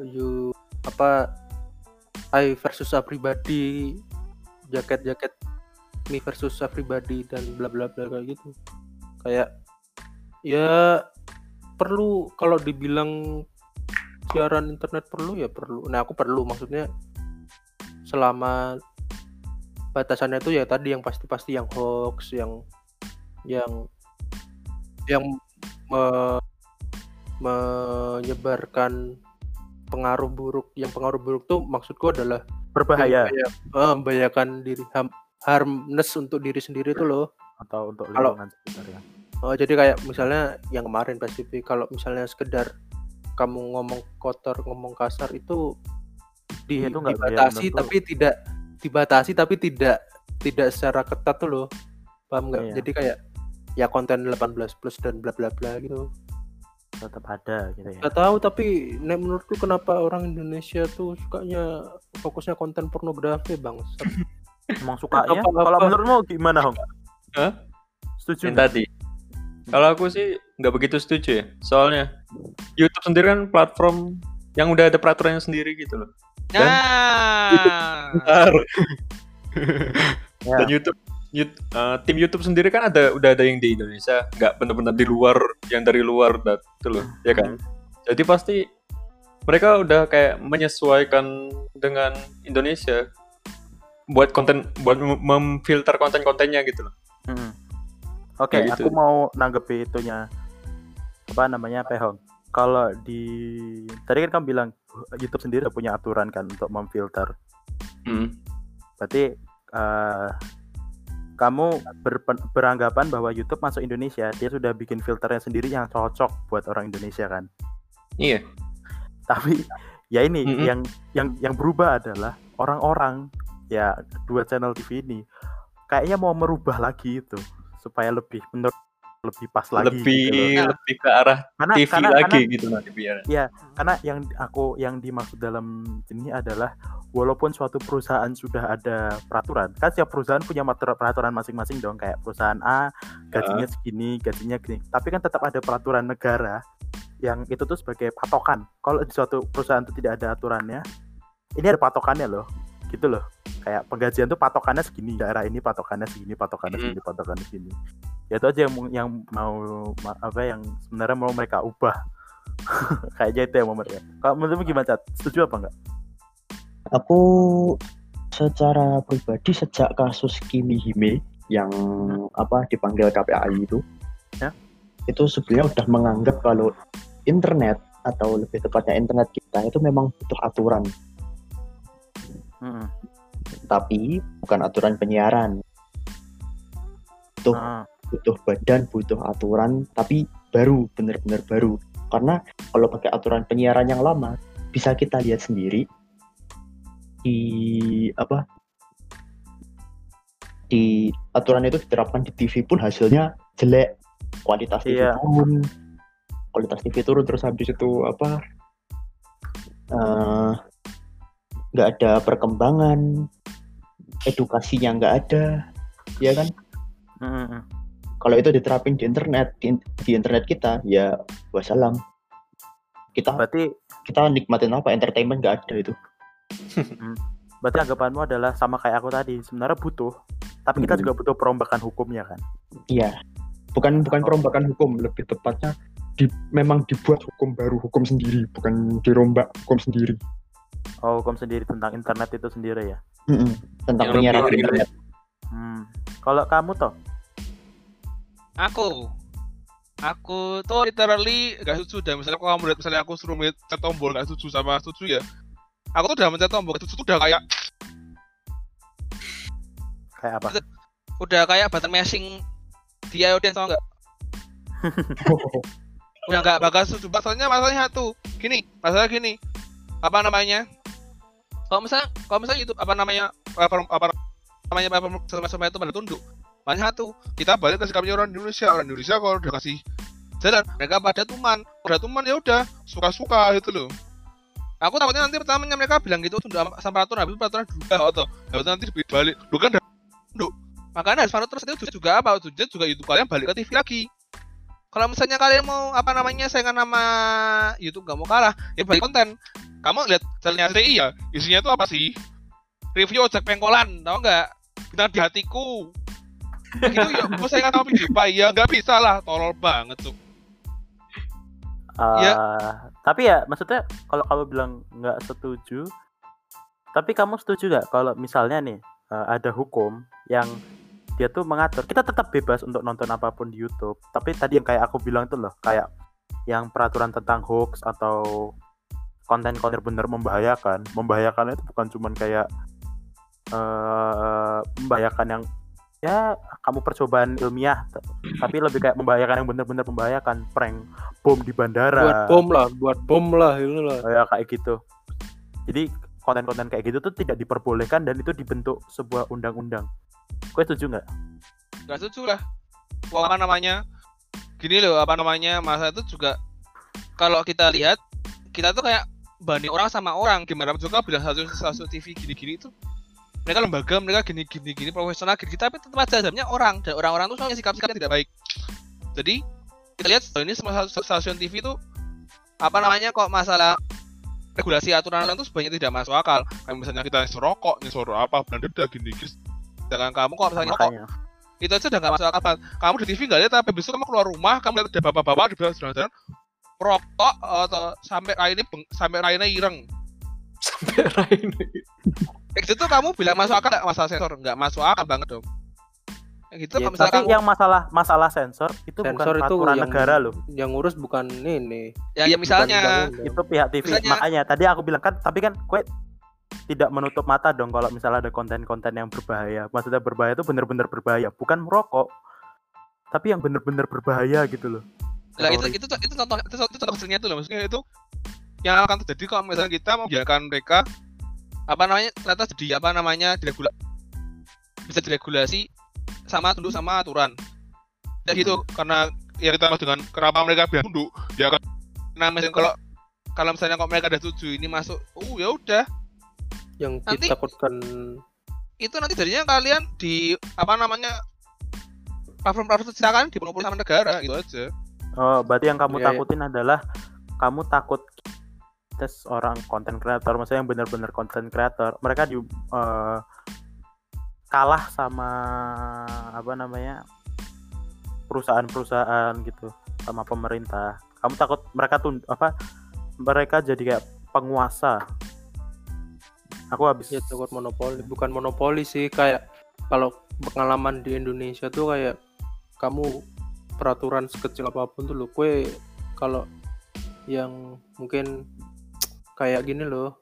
you apa I versus A jaket-jaket me versus everybody dan bla bla bla kayak gitu. Kayak ya perlu kalau dibilang siaran internet perlu ya perlu. Nah aku perlu maksudnya selama batasannya itu ya tadi yang pasti-pasti yang hoax yang yang yang me- menyebarkan pengaruh buruk. Yang pengaruh buruk tuh maksudku adalah berbahaya. eh, membahayakan diri ham- harmless untuk diri sendiri tuh loh. Atau untuk Kalau- lingkungan sekitar ya. Oh, jadi kayak misalnya yang kemarin PSBB kalau misalnya sekedar kamu ngomong kotor, ngomong kasar itu di, Iya, itu nggak- dibatasi ya, tapi tidak dibatasi tapi tidak tidak secara ketat tuh loh. Paham nggak? Iya. Jadi kayak ya konten 18 plus dan bla bla bla gitu. tetap ada gitu ya. Gak tahu tapi nek menurutku kenapa orang Indonesia tuh sukanya fokusnya konten pornografi, Bang. Emang sukanya? Apa-apa. Kalau menurutmu gimana, Hong? Hah? Setuju? Yang tadi. Kalau aku sih nggak begitu setuju ya. Soalnya YouTube sendiri kan platform yang udah ada peraturannya sendiri gitu loh. Nah, Bentar. Ya. Dan YouTube, Yout- eh, tim YouTube sendiri kan ada udah ada yang di Indonesia, nggak benar-benar di luar yang dari luar itu loh, ya kan? Jadi pasti mereka udah kayak menyesuaikan dengan Indonesia buat konten buat mem- memfilter konten-kontennya gitu loh. Mm-mm. Oke, Kayak gitu. aku mau nanggepi itunya apa namanya Pehong. Kalau di tadi kan kamu bilang YouTube sendiri udah punya aturan kan untuk memfilter. Hmm. Berarti eh, kamu berpen- beranggapan bahwa YouTube masuk Indonesia, dia sudah bikin filternya sendiri yang cocok buat orang Indonesia kan. Iya. Tapi ya ini Mm-mm. yang yang yang berubah adalah orang-orang ya dua channel TV ini kayaknya mau merubah lagi itu supaya lebih menurut lebih pas lagi lebih gitu loh. lebih ke arah Karena TV karena, lagi karena gitu nanti biar. karena yang aku yang dimaksud dalam ini adalah walaupun suatu perusahaan sudah ada peraturan kan setiap perusahaan punya mater- peraturan masing-masing dong kayak perusahaan A gajinya segini gajinya gini tapi kan tetap ada peraturan negara yang itu tuh sebagai patokan kalau di suatu perusahaan itu tidak ada aturannya ini ada patokannya loh gitu loh kayak penggajian tuh patokannya segini daerah ini patokannya segini patokannya Hmm. segini patokannya segini ya itu aja yang yang mau ma- apa yang sebenarnya mau mereka ubah kayaknya itu yang mau mereka kalau menurutmu gimana Cat? setuju apa enggak Aku secara pribadi sejak kasus Kimi Hime yang apa dipanggil KPAI itu, Ya. itu sebenarnya udah menganggap kalau internet atau lebih tepatnya internet kita itu memang butuh aturan, Mm-mm. tapi bukan aturan penyiaran. Butuh Ah, butuh badan, butuh aturan, tapi baru, benar-benar baru. Karena kalau pakai aturan penyiaran yang lama, bisa kita lihat sendiri di apa di aturan itu diterapkan di TV pun hasilnya jelek, kualitas TV Iya. turun, kualitas TV turun terus habis itu apa eh, nggak ada perkembangan, edukasinya nggak ada, ya kan? Kalau itu diterapin di internet di, di internet kita ya wassalam kita berarti kita nikmatin apa entertainment nggak ada itu berarti anggapanmu adalah sama kayak aku tadi sebenarnya butuh tapi kita Mm-mm. juga butuh perombakan hukumnya kan iya bukan bukan Oh. perombakan hukum lebih tepatnya di, memang dibuat hukum baru hukum sendiri bukan dirombak hukum sendiri oh hukum sendiri tentang internet itu sendiri ya Mm-mm. tentang Yang penyiaran internet hmm. kalau kamu toh aku aku tuh literally gak setuju dan misalnya kalau kamu lihat misalnya aku suruh mencet tombol gak setuju sama setuju ya aku tuh udah mencet tombol gak setuju tuh udah kayak kayak apa udah kayak button mashing di iOS tau nggak udah nggak bakal setuju masalahnya masalahnya satu gini masalah gini apa namanya kalau misalnya kalau misalnya YouTube apa namanya platform apa namanya platform sama itu pada tunduk makanya satu kita balik ke sikapnya orang Indonesia. Orang Indonesia kalau udah kasih jalan mereka pada tuman. Pada tuman ya udah suka-suka gitu loh. Aku takutnya nanti pertamanya mereka bilang gitu tunda sama peraturan. Habis peraturan juga atau habis nanti balik. Lu kan tunduk makanya harus terus itu juga apa? Tujuan juga YouTube kalian balik ke TV lagi. Kalau misalnya kalian mau apa namanya saingan nama YouTube nggak mau kalah ya balik konten. Kamu lihat channelnya CI ya isinya itu apa sih? Review ojek pengkolan tau nggak? Bintang di hatiku Gitu ya mau saingan sama PewDiePie ya nggak bisa lah tolol banget tuh. Eh, Ya. tapi ya maksudnya kalau kamu bilang nggak setuju tapi kamu setuju nggak kalau misalnya nih eh, ada hukum yang dia tuh mengatur? Kita tetap bebas untuk nonton apa pun di YouTube tapi tadi yang kayak aku bilang tuh loh kayak yang peraturan tentang hoax atau konten-konten bener membahayakan. Membahayakan itu bukan cuman kayak eh membahayakan yang ya kamu percobaan ilmiah tapi lebih kayak membahayakan yang bener-bener membahayakan prank bom di bandara buat bom lah buat bom lah itu lah kayak kayak gitu jadi konten-konten kayak gitu tuh tidak diperbolehkan dan itu dibentuk sebuah undang-undang gue setuju nggak Gak setuju lah. Wah, apa namanya? Gini loh, apa namanya? Masa itu juga kalau kita lihat kita tuh kayak banding orang sama orang. Gimana juga bilang satu satu TV gini-gini itu mereka lembaga, mereka gini-gini gini profesional gini, tapi tetap aja dalamnya orang dan orang-orang tuh soalnya sikap-sikapnya tidak baik. Jadi kita lihat ini semua stasiun- TV itu apa namanya kok masalah regulasi aturan itu sebenarnya tidak masuk akal. Kayak misalnya kita nyesor rokok, nyesor apa, belanda gini, gini. Sedangkan kamu kok misalnya rokok makanya itu aja udah gak masuk akal kamu di TV nggak lihat tapi besok kamu keluar rumah kamu lihat ada bapak-bapak di belakang jalan-jalan rokok atau sampai lainnya sampai lainnya ireng Sampai Rain. Kayak gitu tuh kamu bilang masuk akal nggak? Masalah sensor? Nggak masuk akal banget dong. Kayak gitu Ya, kalau misalnya tapi kamu yang masalah masalah sensor itu Sensor bukan itu peraturan yang- negara loh. yang ngurus bukan ini. Ya, ya misalnya bukan itu pihak TV Misalnya- makanya tadi aku bilang kan tapi kan gue tidak menutup mata dong kalau misalnya ada konten-konten yang berbahaya. Maksudnya berbahaya itu bener-bener berbahaya bukan merokok. Tapi yang bener-bener berbahaya gitu loh. Lah itu Teroris. itu itu contoh itu, itu contoh kecilnya tuh loh. Maksudnya itu yang akan terjadi kalau misalnya kita membiarkan mereka apa namanya ternyata jadi apa namanya diregula bisa diregulasi sama tunduk sama aturan. Ya gitu karena ya kita dengan kenapa mereka biar tunduk ya kan? Nah misalnya kalau kalau misalnya kalau mereka ada tujuh ini masuk oh ya udah. Yang Nanti- ditakutkan. itu nanti jadinya kalian di apa namanya platform-platform kalian dimonopoli sama negara gitu aja. Oh berarti yang kamu iya. takutin adalah kamu takut tes orang konten kreator maksudnya yang bener-bener konten kreator mereka di eh, kalah sama apa namanya perusahaan-perusahaan gitu sama pemerintah. Kamu takut mereka tun apa mereka jadi kayak penguasa? Aku habis ya takut monopoli bukan monopoli sih kayak kalau pengalaman di Indonesia tuh kayak kamu peraturan sekecil apa pun tuh lo kue kalau yang mungkin kayak gini loh.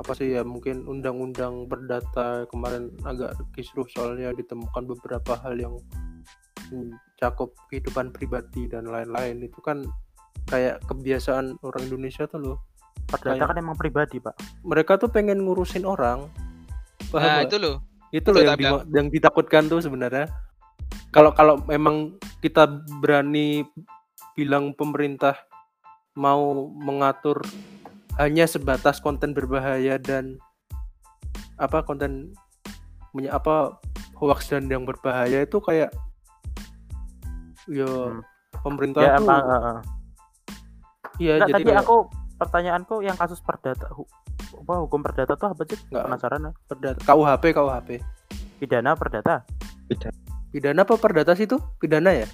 Apa sih ya mungkin undang-undang perdata kemarin agak kisruh soalnya ditemukan beberapa hal yang mencakup kehidupan pribadi dan lain-lain. Itu kan kayak kebiasaan orang Indonesia tuh loh. Perdata kan emang pribadi pak. mereka tuh pengen ngurusin orang. Paham nah itu loh. Itu loh yang, di- yang ditakutkan tuh sebenarnya. Kalau kalau memang kita berani bilang pemerintah mau mengatur hanya sebatas konten berbahaya dan apa konten punya apa hoax dan yang berbahaya itu kayak yo Hmm. pemerintah ya tuh emang iya Nggak, jadi tadi kayak aku pertanyaanku yang kasus perdata hu- apa hukum perdata tuh apa sih? Nggak. penasaran ya. perdata KUHP KUHP pidana perdata? Pidana. Apa perdata sih itu pidana ya?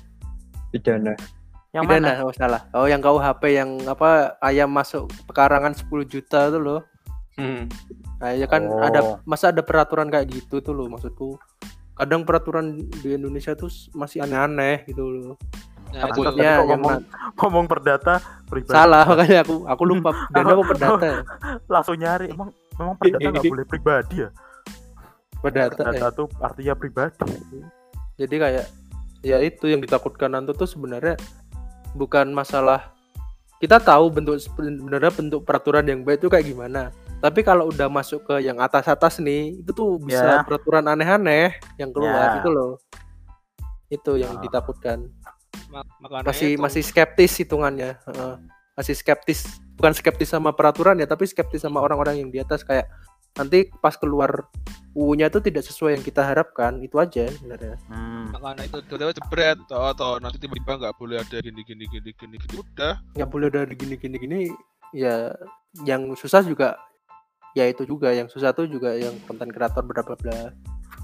Pidana yang pidana mana? oh salah. Oh yang KUHP yang apa ayam masuk pekarangan 10 juta tuh loh. Hmm. nah ya kan Oh. ada masa ada peraturan kayak gitu tuh loh maksudku. Kadang peraturan di Indonesia tuh masih aneh-aneh gitu loh. Nah, takutnya kok yang ngomong- ngomong perdata pribadi. Salah makanya aku aku lupa pidana apa perdata. Ya langsung nyari emang memang perdata nggak boleh pribadi ya? Perdata ya. perdata tuh artinya pribadi. Jadi kayak ya itu yang ditakutkan Nanto tuh sebenarnya bukan masalah kita tahu bentuk sebenarnya bentuk peraturan yang baik itu kayak gimana tapi kalau udah masuk ke yang atas-atas nih itu tuh bisa Ya. peraturan aneh-aneh yang keluar Ya. itu loh itu yang Ah. ditakutkan mak- makanya masih itu. masih skeptis hitungannya Heeh. masih skeptis bukan skeptis sama peraturan ya tapi skeptis sama orang-orang yang di atas kayak nanti pas keluar UU-nya itu tidak sesuai yang kita harapkan itu aja sebenarnya. Hmm. makanya itu tiba-tiba jebret. Atau, atau nanti tiba-tiba nggak boleh ada gini gini gini gini gini. Udah. Nggak boleh ada gini gini gini. Ya yang susah juga ya itu juga. Yang susah tuh juga yang konten kreator bla bla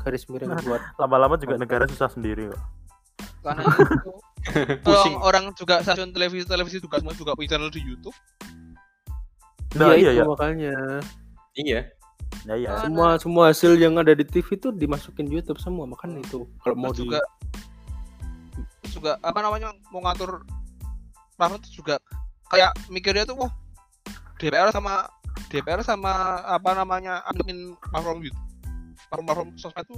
garis miring buat lama-lama juga negara susah sendiri kok. Karena itu orang, orang juga stasiun televisi televisi juga semua juga punya channel di YouTube. Nah iya iya itu ya makanya. Iya. Nah, iya Ah. semua semua hasil yang ada di TV itu dimasukin YouTube semua makanya itu kalau mau Terus di juga juga apa namanya mau ngatur platform itu juga kayak mikirnya tuh wah DPR sama DPR sama apa namanya admin platform YouTube platform platform sosmed itu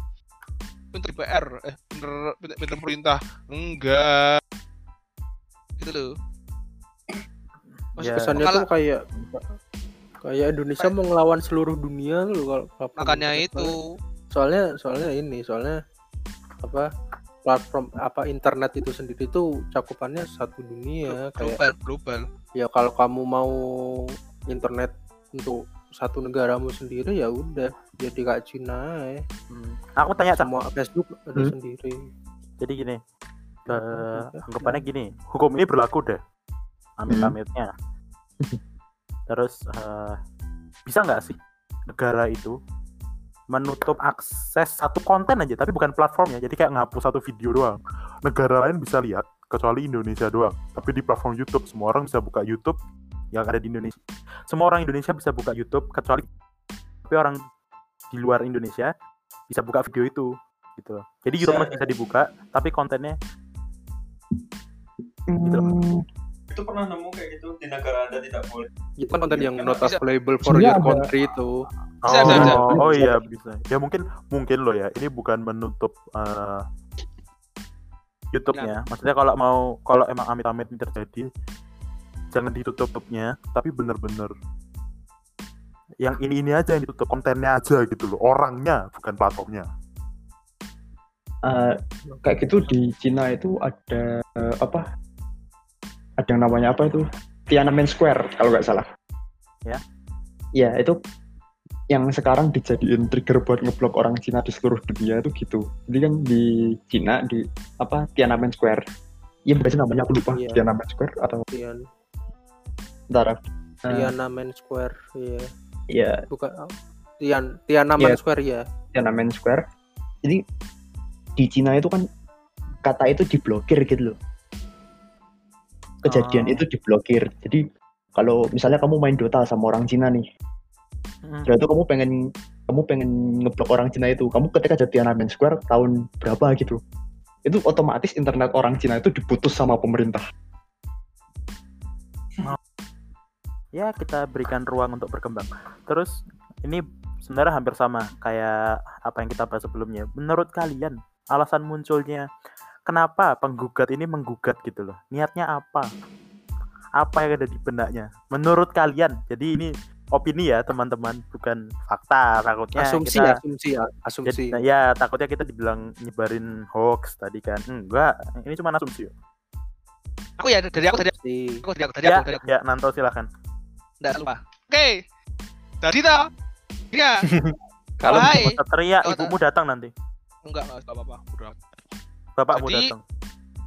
pinter DPR eh pinter pinter, pinter pemerintah enggak. Gitu loh. Ya. kesannya tuh kayak kayak Indonesia mau ngelawan seluruh dunia loh kalau platform makanya itu soalnya soalnya ini soalnya apa platform apa internet itu sendiri tuh cakupannya satu dunia kayak global global ya kalau kamu mau internet untuk satu negaramu sendiri ya udah jadi kayak Cina ya. Hmm. Aku tanya semua Facebook ada Hmm. sendiri Jadi gini, ke anggapannya gini, hukum ini berlaku deh, amit-amitnya. Terus eh, bisa nggak sih negara itu menutup akses satu konten aja, tapi bukan platformnya. Jadi kayak ngapus satu video doang. Negara lain bisa lihat, kecuali Indonesia doang. Tapi di platform YouTube semua orang bisa buka YouTube yang ada di Indonesia. Semua orang Indonesia bisa buka YouTube, kecuali tapi orang di luar Indonesia bisa buka video itu gitu. Jadi YouTube masih bisa dibuka, tapi kontennya Gitu. Itu pernah nemu kayak gitu di negara Anda tidak boleh. itu kan konten yang Bisa. not available for Iya, your country itu Bisa, oh, bisa, bisa. oh iya bisa. Ya mungkin mungkin loh ya. Ini bukan menutup eh, YouTube-nya. Maksudnya kalau mau kalau emang amit-amit ini terjadi jangan ditutup-tutupnya, tapi bener-bener yang ini ini aja yang ditutup kontennya aja gitu loh orangnya bukan platformnya eh, kayak gitu di Cina itu ada eh, apa? Ada yang namanya apa itu? Tiananmen Square kalau nggak salah. Ya. Ya itu yang sekarang dijadiin trigger buat ngeblok orang Cina di seluruh dunia itu gitu. Jadi kan di Cina di apa Tiananmen Square. Iya sih namanya aku lupa Iya. Tiananmen Square atau Tian eh, Tiananmen Square iya ya bukan oh, Tian Tiananmen Iya. Square ya Tiananmen Square. Jadi di Cina itu kan kata itu diblokir gitu loh. Kejadian Oh. itu diblokir. Jadi kalau misalnya kamu main Dota sama orang Cina nih, Hmm. itu kamu pengen kamu pengen ngeblok orang Cina itu, kamu ketika jadi Tiananmen Square tahun berapa gitu, itu otomatis internet orang Cina itu diputus sama pemerintah. ya kita berikan ruang untuk berkembang terus ini sebenarnya hampir sama kayak apa yang kita bahas sebelumnya menurut kalian alasan munculnya kenapa penggugat ini menggugat gitu loh? Niatnya apa? Apa yang ada di benaknya? Menurut kalian jadi ini opini ya teman-teman bukan fakta. Takutnya asumsi kita asumsi ya asumsi. jadi, ya takutnya kita dibilang nyebarin hoax tadi kan. Enggak ini cuma asumsi. Aku ya dari aku dari aku. Dari aku dari ya aku dari aku. ya Nanto silahkan nggak lupa. Oke. Dari toh ya Kalau teriak ibumu datang nanti. Enggak enggak nggak apa-apa. Udah bapakmu Jadi- datang.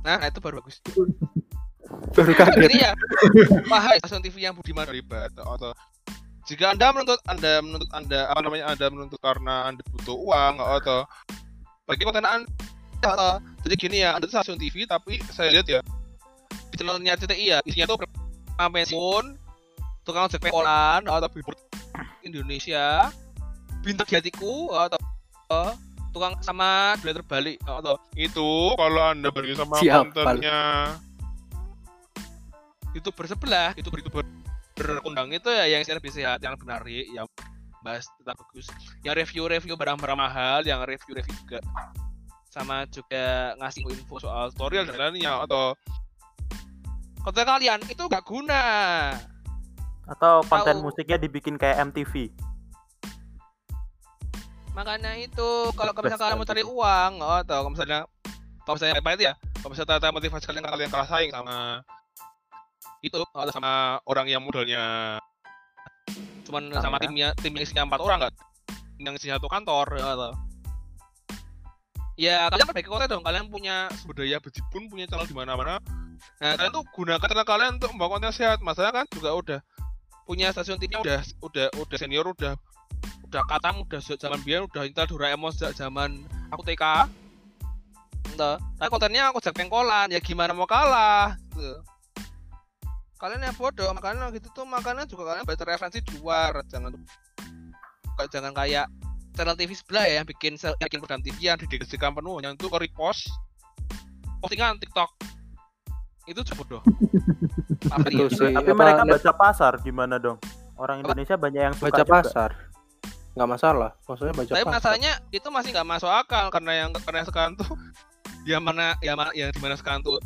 nah itu baru bagus. Baru kaget. Jadi ya, wahai stasiun TV yang budiman ribat atau jika anda menuntut anda menuntut anda apa namanya anda menuntut karena anda butuh uang atau bagi konten anda atau jadi gini ya anda stasiun TV tapi saya lihat ya di channelnya CTI ya isinya tuh pensiun tukang ojek pengkolan atau billboard Indonesia bintang di hatiku atau atau tukang sama duit terbalik atau itu kalau anda bagi sama Siap, kontennya. Youtuber sebelah youtuber youtuber berkundang itu ya yang lebih sehat yang menarik yang bahas tetap bagus. Yang review-review barang-barang mahal yang review-review juga. Sama juga ngasih info soal tutorial dan lainnya atau konten kalian itu gak guna. Atau konten Tahu. musiknya dibikin kayak MTV makanya itu kalau misalnya kalian mau cari uang atau kalau misalnya kalau misalnya apa itu ya kalau misalnya ternyata motivasi kalian kalian kalah saing sama itu atau sama orang yang modalnya. Cuman sama Sama. timnya tim yang isinya empat orang nggak? Yang isinya satu kantor ya atau? Ya kalian perbaiki konten dong kalian punya sumber daya bejibun punya channel di mana-mana. Nah kalian tuh gunakan channel kalian untuk membawa konten sehat. Masalahnya kan juga udah punya stasiun TV udah udah udah senior udah udah katam udah sejak zaman biar udah intel Doraemon sejak zaman aku TK entah tapi kontennya aku jak pengkolan ya gimana mau kalah gitu. kalian yang bodoh makanya gitu tuh makanya juga kalian baca referensi di luar jangan kayak jangan kayak channel TV sebelah ya yang bikin yang bikin program TV yang didedikasikan penuh yang itu ke repost postingan TikTok itu ya? sih. tapi apa, mereka baca pasar gimana dong Orang? Indonesia banyak yang suka baca juga. pasar nggak masalah maksudnya baca Tapi masalahnya itu masih nggak masuk akal karena yang karena yang sekarang tuh yang mana yang mana yang di mana sekarang tuh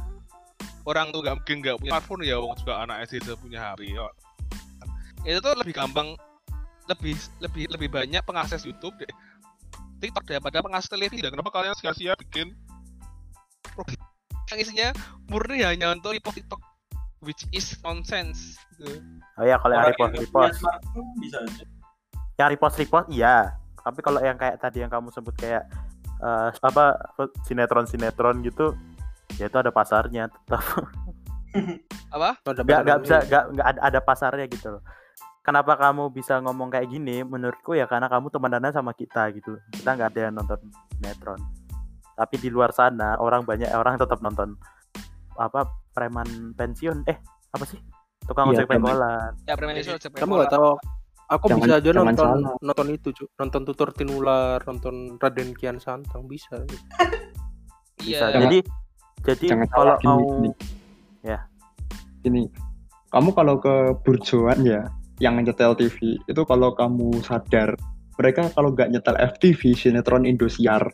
orang tuh nggak mungkin nggak punya smartphone ya wong juga anak SD sudah punya HP ya. Itu tuh lebih gampang lebih lebih lebih banyak pengakses YouTube deh. TikTok daripada pengakses televisi dan kenapa kalian sia-sia bikin yang isinya murni hanya untuk repost TikTok which is nonsense gitu. Oh ya kalau yang Orang repost repost, bisa aja. Yang repost repost iya. Tapi kalau yang kayak tadi yang kamu sebut kayak eh, apa sinetron sinetron gitu, ya itu ada pasarnya tetap. Apa? Ada nggak nggak bisa nggak nggak ada, ada pasarnya gitu loh. Kenapa kamu bisa ngomong kayak gini? Menurutku ya karena kamu temenan sama kita gitu. Kita nggak ada yang nonton sinetron. Tapi di luar sana orang banyak orang tetap nonton apa preman pensiun. Eh apa sih? Tukang Iya, ojek preman. pengkolan. Ya premanisme kamu nggak tahu aku Jangan- bisa aja jangan nonton salah. nonton itu Cuk. nonton tutur tinular nonton Raden Kian Santang bisa bisa Iya. jadi jadi Jangan kalau salah gini, mau gini. Ya. Gini, kamu kalau ke burjoan ya, yang nyetel TV itu kalau kamu sadar mereka kalau nggak nyetel FTV sinetron Indosiar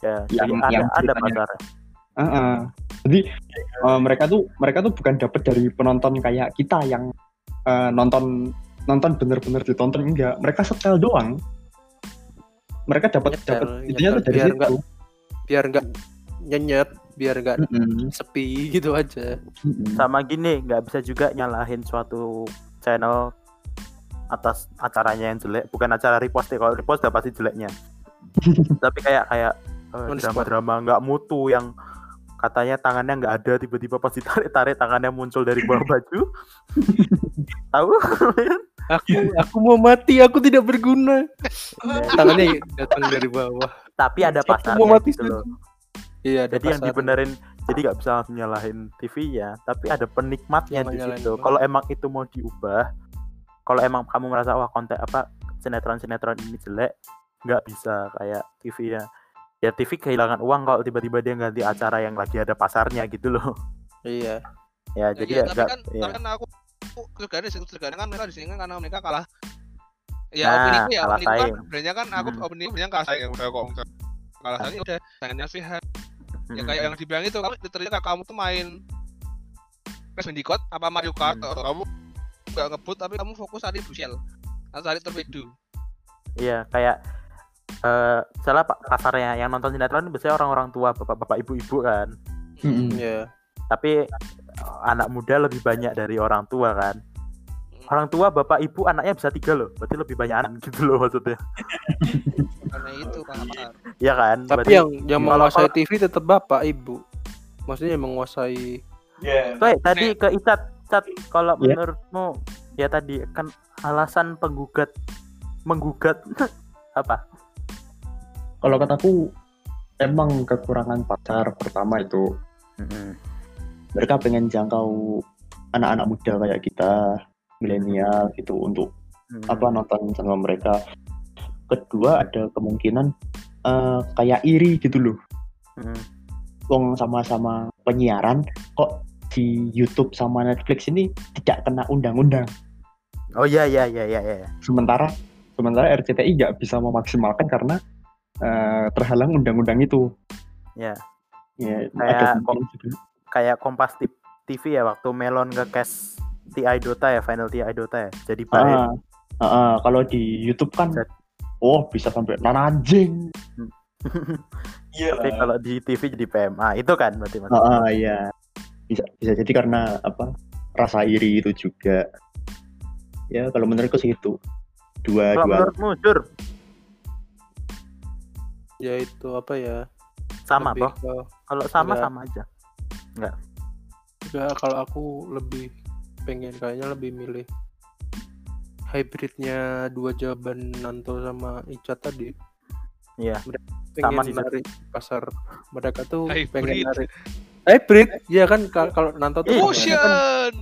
ya yang- jadi ada yang ada ceritanya- pasar Ah, ah. Jadi eh, mereka tuh mereka tuh bukan dapat dari penonton kayak kita yang eh, nonton nonton bener-bener ditonton enggak. Mereka setel doang. Mereka dapat dapat intinya tuh dari biar situ. nggak- biar nggak nyenyet biar nggak Mm-mm, sepi gitu aja mm-mm. sama gini nggak bisa juga nyalahin suatu channel atas acaranya yang jelek bukan acara repost ya kalau repost udah pasti jeleknya tapi kayak kayak eh, drama-drama nggak mutu yang katanya tangannya nggak ada tiba-tiba pas ditarik-tarik tangannya muncul dari bawah baju. Tahu? Aku aku mau mati aku tidak berguna. Tangannya datang dari bawah. Tapi ada Aku pasarnya mau mati gitu loh. iya ada jadi yang dibenerin jadi nggak bisa langsung nyalahin TV ya tapi ada penikmatnya di situ. kalau emang itu mau diubah kalau emang kamu merasa wah konten apa sinetron sinetron ini jelek nggak bisa kayak TV ya ya TV kehilangan uang kalau tiba-tiba dia ganti acara yang lagi ada pasarnya gitu loh iya ya Ya, jadi iya, ya tapi nggak kan, ya. tapi kan aku keluarga di situ keluarga kan mereka di sini kan karena mereka kalah. Ya Nah, opini ya, kalah opini kan sebenarnya kan aku Hmm. opini yang kalah saing udah kok kalah saing ya udah tangannya sehat. Ya Mm-mm. kayak yang dibilang itu kamu kayak kamu tuh main Crash Bandicoot apa Mario Kart Hmm. atau kamu nggak ngebut tapi kamu fokus cari bushel atau cari torpedo. Iya kayak eh salah pak pasarnya yang nonton sinetron biasanya orang-orang tua bapak-bapak ibu-ibu kan. Mm-mm. iya. Tapi eh, anak muda lebih banyak dari orang tua kan. Orang tua bapak ibu anaknya bisa tiga loh. Berarti lebih banyak anak gitu loh maksudnya. Karena itu. Iya kan? Tapi Berarti- yang yang kalau- menguasai kalau- TV tetap bapak ibu. Maksudnya yang menguasai Iya. Tuh, tadi ke Icat. Cat kalau Iya. menurutmu ya tadi kan alasan penggugat menggugat apa Kalau kataku emang kekurangan pasar pertama itu mereka pengen jangkau anak-anak muda kayak kita milenial gitu untuk Hmm. apa nonton channel mereka. Kedua ada kemungkinan eh, kayak iri gitu loh. Hmm. Wong sama-sama penyiaran kok di YouTube sama Netflix ini tidak kena undang-undang. oh iya iya iya iya iya Sementara sementara RCTI nggak bisa memaksimalkan karena eh, terhalang undang-undang itu. Ya. Ya, Kayak juga. kayak Kompas TV ya waktu Melon ke cast TI Dota ya Final TI Dota ya jadi Ah, ah, ah, kalau di YouTube kan Set. oh bisa sampai nananjing. Iya. tapi kalau di TV jadi PMA itu kan berarti mas Ah, ah, iya. Bisa bisa jadi karena apa? Rasa iri itu juga. Ya, kalau menurutku sih itu. Dua kalau dua. menurutmu Jur ya itu apa ya sama lebih kalau sama Enggak. sama aja. Enggak. Kalau aku lebih pengen kayaknya lebih milih hybridnya dua jawaban Nanto sama Ica tadi. Iya. Pengen Sama narik pasar. Mereka tuh Hybrid. pengen narik hybrid? Ya kan kal- kalau Nanto tuh Fusion.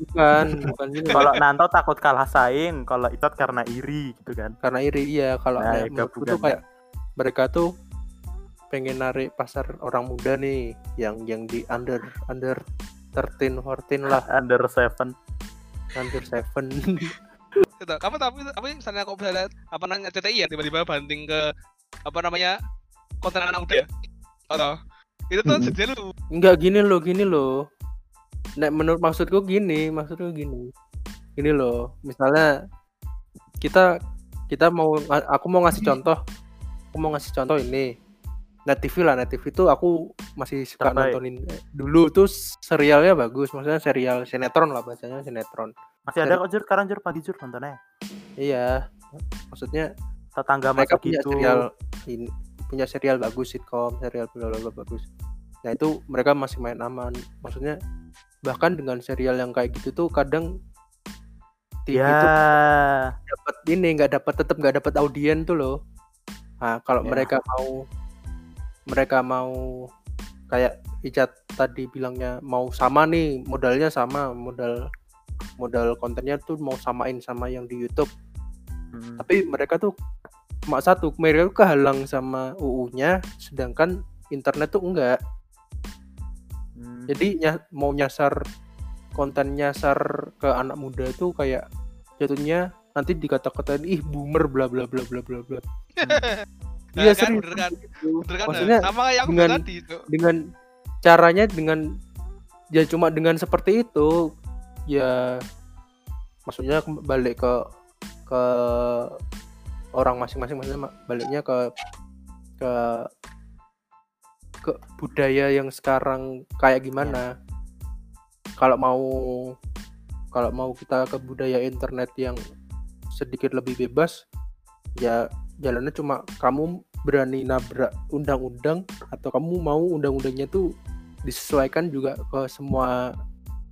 bukan bukan gini. Kalau Nanto takut kalah saing kalau Itot karena iri gitu kan? Karena iri iya. Kalau Nah, kayak ya, menurutku gabungan. tuh kayak mereka tuh pengen narik pasar orang muda nih yang yang di under under 13 14 lah under seven hampir seven Gitu. Kamu tapi tapi misalnya kok bisa lihat apa namanya CTI ya tiba-tiba banting ke apa namanya konten anak muda ya? Atau itu tuh sejauh lu. Enggak gini loh, gini loh. Nek menurut maksudku gini, maksudku gini. Gini loh, misalnya kita kita mau aku mau ngasih contoh. Aku mau ngasih contoh ini. Net TV lah, Net TV itu aku masih suka Terbaik. nontonin dulu tuh serialnya bagus, maksudnya serial sinetron lah bahasanya sinetron. Masih ada kok Jur, sekarang Jur pagi Jur nontonnya. Iya. Maksudnya Tetangga mereka punya gitu. serial ini punya serial bagus sitcom serial bla bla bla bagus nah itu mereka masih main aman maksudnya bahkan dengan serial yang kayak gitu tuh kadang TV Ya, itu dapat ini nggak dapat tetap nggak dapat audien tuh loh nah kalau Ya. mereka mau mereka mau kayak Icat tadi bilangnya mau sama nih modalnya sama modal modal kontennya tuh mau samain sama yang di YouTube Hmm. tapi mereka tuh cuma satu mereka tuh kehalang sama UU-nya sedangkan internet tuh enggak Hmm. jadi nya- mau nyasar konten nyasar ke anak muda itu kayak jatuhnya nanti dikata-katain ih boomer bla bla bla bla bla bla iya kan, serius bener kan? gitu. Bener kan? maksudnya sama kayak aku dengan- tadi itu. dengan caranya dengan ya cuma dengan seperti itu ya maksudnya balik ke ke orang masing-masing maksudnya ma- baliknya ke ke ke budaya yang sekarang kayak gimana kalau mau kalau mau kita ke budaya internet yang sedikit lebih bebas ya jalannya cuma kamu berani nabrak undang-undang atau kamu mau undang-undangnya tuh disesuaikan juga ke semua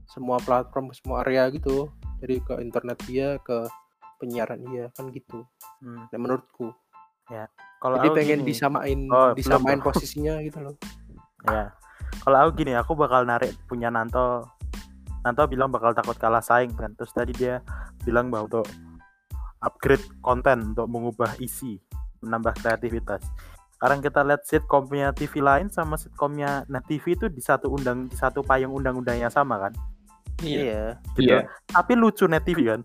semua platform semua area gitu jadi ke internet dia ke penyiaran dia kan gitu Hmm. nah, menurutku Kalau jadi pengen gini, disamain Oh, disamain belum. posisinya gitu loh ya. Kalau aku gini, aku bakal narik punya Nanto. Nanto bilang bakal takut kalah saing kan. Terus tadi dia bilang bahwa untuk upgrade konten untuk mengubah isi, menambah kreativitas. Sekarang kita lihat sitcomnya TV lain sama sitcomnya Net TV itu di satu undang di satu payung undang-undang yang sama kan. iya Gitu. Iya. Tapi lucu Net TV kan.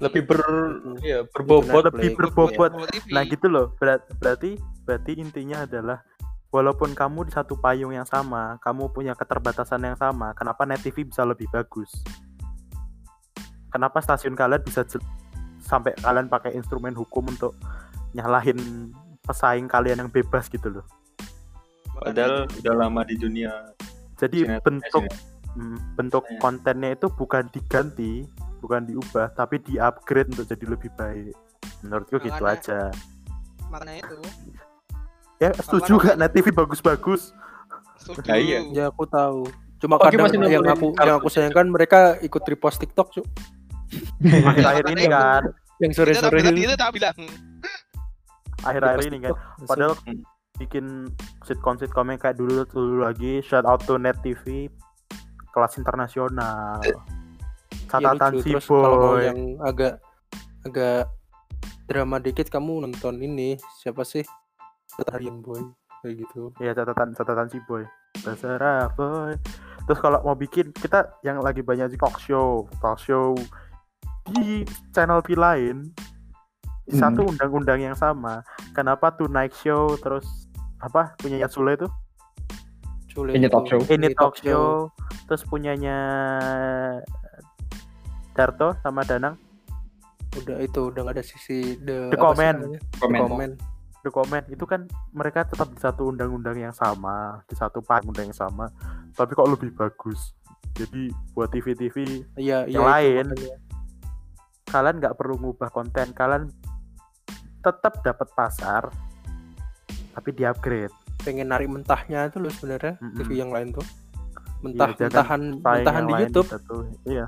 Lebih ber Mm-mm. ya berbobot Netflix, lebih berbobot. TV. Nah gitu loh. Berat, berarti berarti intinya adalah walaupun kamu di satu payung yang sama, kamu punya keterbatasan yang sama, kenapa Net TV bisa lebih bagus? Kenapa stasiun kalian bisa sampai kalian pakai instrumen hukum untuk nyalahin pesaing kalian yang bebas gitu loh. Padahal udah lama di dunia Jadi Sinetron- bentuk eh, mm, bentuk Iya. kontennya itu bukan diganti, bukan diubah, tapi di-upgrade untuk jadi lebih baik. Menurutku gitu Makanya- aja. makanya itu Ya setuju gak Net TV bagus-bagus? setuju. Nah, iya. ya aku tahu cuma Oke, kadang yang aku yang aku sayangkan mereka ikut repost TikTok cuk Akhir-akhir ini kan, yang sore-sore itu. tak bilang. akhir-akhir ini kan. Padahal Hmm. bikin sitcom-sitcom yang kayak dulu dulu lagi. Shout out to net TV kelas internasional. Catatan lucu. si Terus kalau mau boy. yang agak agak drama dikit kamu nonton ini. Siapa sih? Tarian Boy. Kayak gitu. Ya catatan catatan si boy. Basara boy. Terus kalau mau bikin kita yang lagi banyak di talk show. Talk show di channel P lain di Hmm. satu undang-undang yang sama. Kenapa Tonight Show terus apa punyanya Sule itu? Cule Ini talk show. ini talk show. terus punyanya Darto sama Danang? Udah itu udah nggak ada sisi the, The Comment. The comment. The Comment. Itu kan mereka tetap di satu undang-undang yang sama di satu undang yang sama. Tapi kok lebih bagus? Jadi buat TV-TV iya iya Yang itu lain. Kalian nggak perlu ngubah konten kalian tetap dapat pasar tapi di upgrade pengen narik mentahnya itu loh sebenarnya Mm-mm. TV yang lain tuh. Mentah jangan mentahan mentahan di YouTube. satu iya.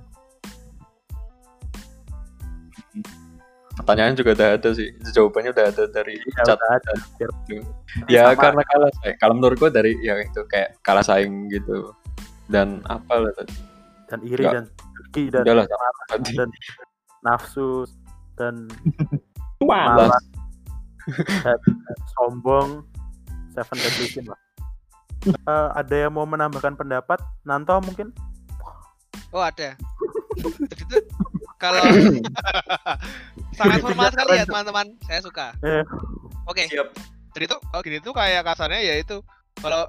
Pertanyaan juga udah ada sih. Jawabannya udah ada dari iya chat. ada ya Sama. karena kalah saing. Kalau menurut gua dari ya itu kayak kalah saing gitu. Dan apa lah tadi? Dan iri Nggak. dan dengki dan tadi. Dan nafsu dan malas dan sombong seven deadly sin lah Eh, ada yang mau menambahkan pendapat Nanto mungkin Oh ada. Jadi itu kalau sangat formal sekali ya teman-teman. Saya suka. Eh. Oke. Siap. Jadi tuh kalau gini tuh kayak kasarnya ya itu kalau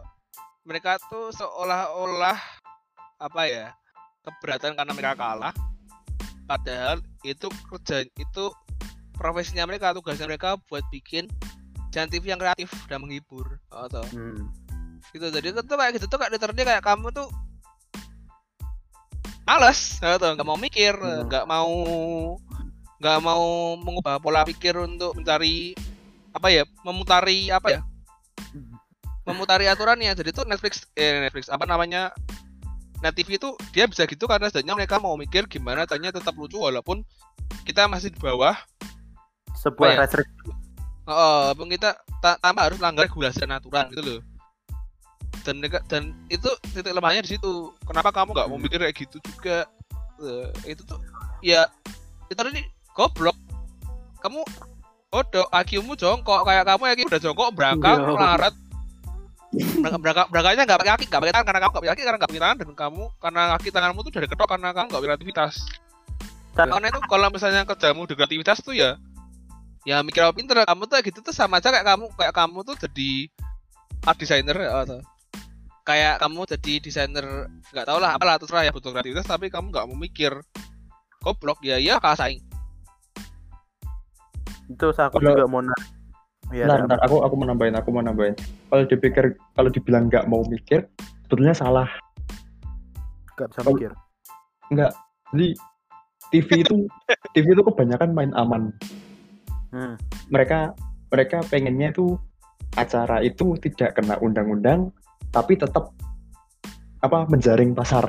mereka tuh seolah-olah apa ya keberatan karena mereka kalah. Padahal itu kerja itu profesinya mereka tugasnya mereka buat bikin channel TV yang kreatif dan menghibur. Oh, toh. Hmm. gitu jadi itu kayak gitu tuh kayak literally kayak kamu tuh males gitu nggak mau mikir Hmm. nggak mau nggak mau mengubah pola pikir untuk mencari apa ya memutari apa ya memutari aturannya jadi tuh Netflix eh Netflix apa namanya Net TV itu dia bisa gitu karena sebenarnya mereka mau mikir gimana tanya tetap lucu walaupun kita masih di bawah Sebuah ya? restriksi. Oh, walaupun kita ta- tanpa harus melanggar regulasi dan aturan gitu loh. Dan dan itu titik lemahnya di situ. Kenapa kamu nggak mau mikir kayak gitu juga? Eh, itu tuh ya itu tadi goblok. Kamu bodoh, IQ-mu jongkok kayak kamu IQ udah jongkok berangkat Iya. melarat. Berangkat berangkat berangkatnya nggak pakai kaki, nggak pakai tangan karena kamu nggak pakai kaki karena nggak pakai tangan dan kamu karena kaki tanganmu tuh udah ketok karena kamu nggak beraktivitas. Kan- Karena itu kalau misalnya kerjamu di kreativitas tuh ya ya mikir apa pinter kamu tuh gitu tuh sama aja kayak kamu kayak kamu tuh jadi art designer ya, atau kayak kamu jadi desainer nggak tau lah apalah terserah ya butuh kreativitas tapi kamu nggak mau mikir goblok ya ya kalah saing Itu aku juga mau nanya. Iya, Ntar, Dan. ntar, aku aku mau nambahin, aku mau nambahin. Kalau dipikir, kalau dibilang nggak mau mikir, sebetulnya salah. nggak bisa mikir. Nggak. Jadi TV itu TV itu kebanyakan main aman. Hmm. Mereka mereka pengennya itu acara itu tidak kena undang-undang, tapi tetap apa menjaring pasar.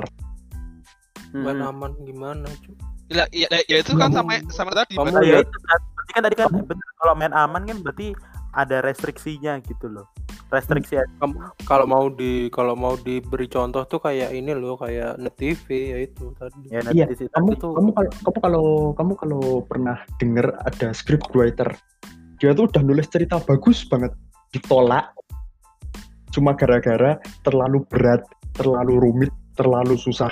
main Hmm. aman gimana cuy ya, ya, ya itu kan Kamu- sama sama tadi kamu Nah, ya ya- itu kan. Berarti kan tadi kan bener, kalau main aman kan berarti ada restriksinya gitu loh. Restriksi kalau mau di kalau mau diberi contoh tuh kayak ini loh kayak net TV ya itu tadi ya Iya, nanti di situ Kamu itu- kamu kalau kamu kalau kamu kalau pernah denger ada script writer, dia tuh udah nulis cerita bagus banget, ditolak cuma gara-gara terlalu berat, terlalu rumit, terlalu susah.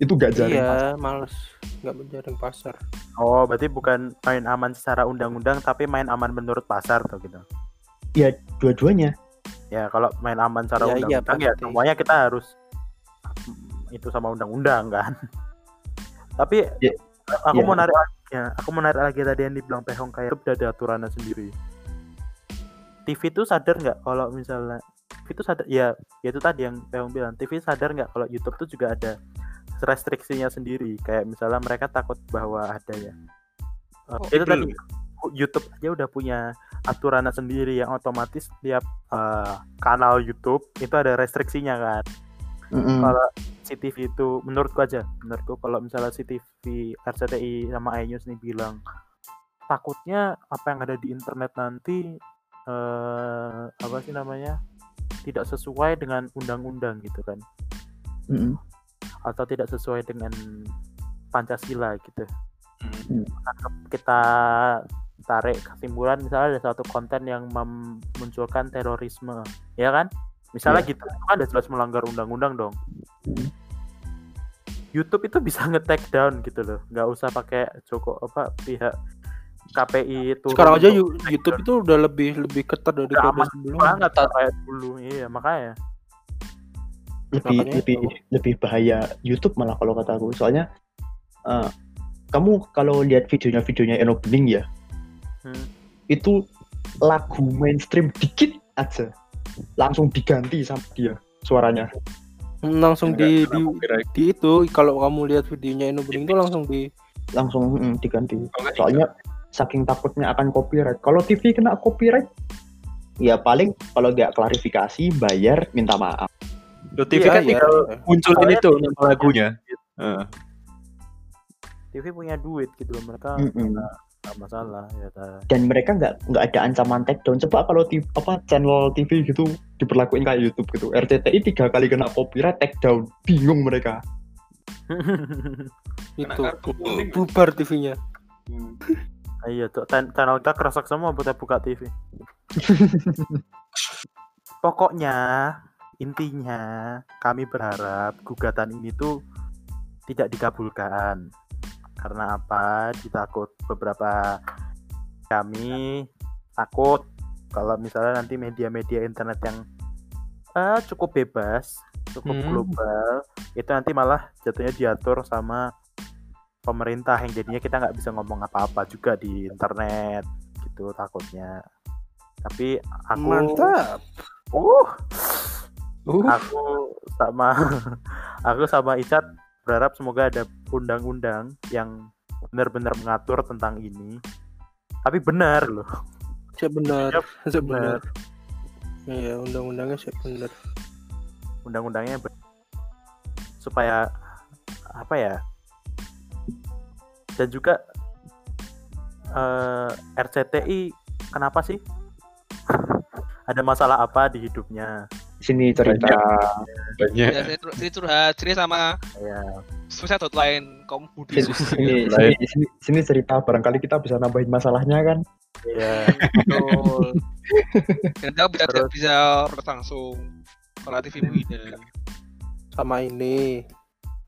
Itu gak jaring iya pasar. males nggak menjaring pasar Oh, berarti bukan main aman secara undang-undang tapi main aman menurut pasar tuh gitu. Dua-duanya. Ya, kalau main aman secara Ya, iya, undang-undang ya pasti. semuanya kita harus itu sama undang-undang kan. Tapi Ya, aku ya. mau narik lagi ya, aku mau narik lagi tadi yang dibilang Pehong kayak itu udah ada aturannya sendiri. TV itu sadar nggak kalau misalnya TV itu sadar ya, ya itu tadi yang Pehong bilang TV sadar nggak kalau YouTube tuh juga ada restriksinya sendiri. Kayak misalnya mereka takut bahwa ada ya. Uh, Oh, itu itu. tadi YouTube aja udah punya aturannya sendiri yang otomatis tiap uh, kanal YouTube itu ada restriksinya kan. Mm-mm. kalau CTV itu menurutku aja menurutku kalau misalnya CTV RCTI sama iNews nih bilang takutnya apa yang ada di internet nanti eh apa sih namanya tidak sesuai dengan undang-undang gitu kan. Mm-mm. Atau tidak sesuai dengan Pancasila gitu. Hmm. kita tarik kesimpulan misalnya ada satu konten yang memunculkan terorisme ya kan? Misalnya gitu itu kan udah jelas melanggar undang-undang dong. Hmm. YouTube itu bisa nge-take down gitu loh nggak usah pakai Joko apa pihak KPI itu. Sekarang aja YouTube itu udah lebih lebih ketat aman sebelumnya. banget kayak dulu iya makanya lebih Makanya lebih itu. lebih bahaya YouTube malah kalau kata aku. Soalnya eh, kamu kalau lihat videonya videonya Eno Bening ya Hmm. itu lagu mainstream dikit aja. Langsung diganti sama dia suaranya. Langsung Nggak di di, di itu. Kalau kamu lihat videonya Eno Bening itu langsung di langsung mm, diganti. Nggak soalnya saking takutnya akan copyright. Kalau TV kena copyright ya paling kalau nggak klarifikasi bayar minta maaf Loh, TV Iya, kan iya. tinggal munculin itu nama lagunya. Heeh. TV punya duit gitu loh mereka Mm-mm. nggak masalah ya ta. dan mereka nggak nggak ada ancaman takedown. Coba kalau TV, apa channel TV gitu diperlakuin kayak YouTube gitu. RCTI tiga kali kena copyright takedown. Bingung mereka. Itu bubar TV-nya iya tuh chan- channel kita keresak semua buat buka TV pokoknya intinya kami berharap gugatan ini tuh tidak dikabulkan. Karena apa? Ditakut beberapa kami takut kalau misalnya nanti media-media internet yang eh, cukup bebas, cukup Hmm. global, itu nanti malah jatuhnya diatur sama pemerintah yang jadinya kita nggak bisa ngomong apa-apa juga di internet gitu takutnya. Tapi aku Mantap. uh Uh, aku sama aku sama Icat berharap semoga ada undang-undang yang benar-benar mengatur tentang ini. Tapi benar loh. Siap benar. Siap, Siap benar. Iya, undang-undangnya siap benar. Undang-undangnya be- supaya apa ya? Dan juga eh, RCTI kenapa sih? ada masalah apa di hidupnya? Sini cerita. banyak. Ya, sini, curhat, sini sama Ya, suicide hotline kaum budi. Sini, sini, sini, sini, sini cerita barangkali kita bisa nambahin masalahnya kan. ya. Betul. Dan kita bisa Terus- bisa langsung kalau TV. Sama ini.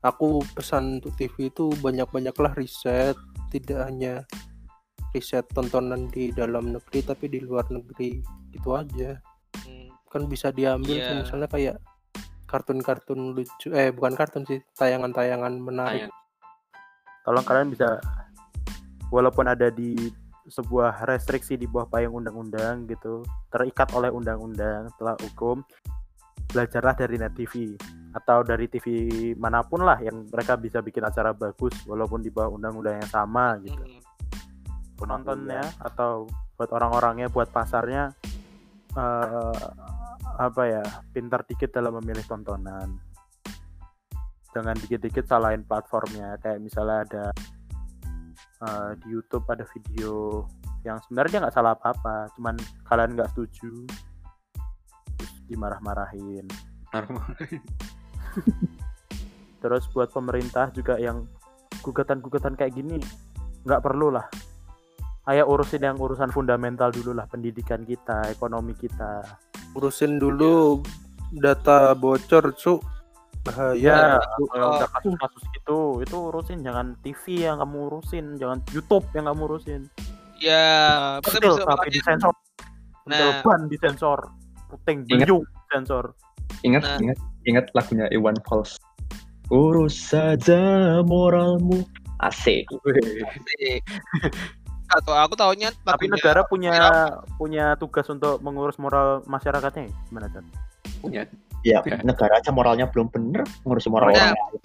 Aku pesan untuk TV itu banyak-banyaklah riset, tidak hanya riset tontonan di dalam negeri tapi di luar negeri. Itu aja. Hmm. Kan bisa diambil tuh Iya. misalnya kayak kartun-kartun lucu eh bukan kartun sih, tayangan-tayangan menarik. tolong kalian bisa walaupun ada di sebuah restriksi di bawah payung undang-undang gitu terikat oleh undang-undang telah hukum belajarlah dari net TV atau dari TV mana pun lah yang mereka bisa bikin acara bagus walaupun di bawah undang-undang yang sama gitu penontonnya atau buat orang-orangnya buat pasarnya eh, apa ya pintar dikit dalam memilih tontonan. Jangan dikit-dikit salahin platformnya. Kayak misalnya ada eh, di YouTube ada video yang sebenarnya nggak salah apa-apa cuman kalian nggak setuju terus dimarah-marahin. Terus buat pemerintah juga yang gugatan-gugatan kayak gini nggak perlu lah. Ayo urusin yang urusan fundamental dulu lah pendidikan kita ekonomi kita Urusin dulu data bocor, Cuk. ya Bahaya. kalau udah kasus-kasus gitu itu urusin jangan TV yang kamu urusin jangan YouTube yang kamu urusin Ya, Betul, bisa tapi disensor Nah. ban disensor puting beliung disensor Ingat, Nah. ingat, ingat lagunya Iwan Fals. Urus saja moralmu. Asik. Asik. Atau aku tahunya tapi negara punya punya tugas untuk mengurus moral masyarakatnya ya? gimana kan Punya. Ya, Ya. negara aja moralnya belum bener, ngurus moral orang lain.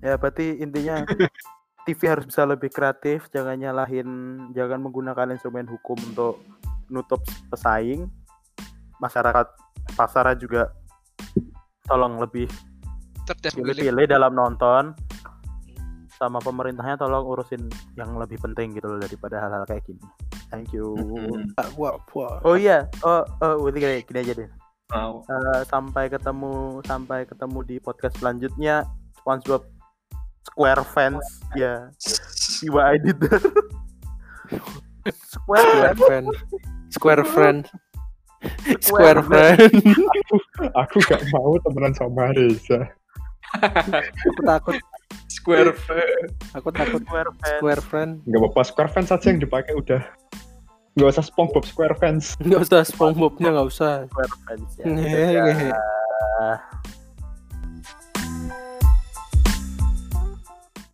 Ya berarti intinya TV harus bisa lebih kreatif, jangan nyalahin, jangan menggunakan instrumen hukum untuk nutup pesaing. Masyarakat pasar juga tolong lebih cerdas memilih. pilih-pilih dalam nonton. Sama pemerintahnya tolong urusin yang lebih penting gitu loh daripada hal-hal kayak gini. Thank you. Oh iya, oh, oh udah gini, gini aja deh. Eh, sampai ketemu sampai ketemu di podcast selanjutnya. SpongeBob Square fans ya. Jiwa editor. Square Square fans. friend. Square friend. Square friend. Aku gak mau temenan sama Reza. Aku takut. Square Fair. Aku takut. Square fans. Square friend. Gak apa-apa, Square Fans aja yang dipakai udah. Gak usah SpongeBob Square Fans. Nggak usah SpongeBobnya nggak usah. Square fans ya.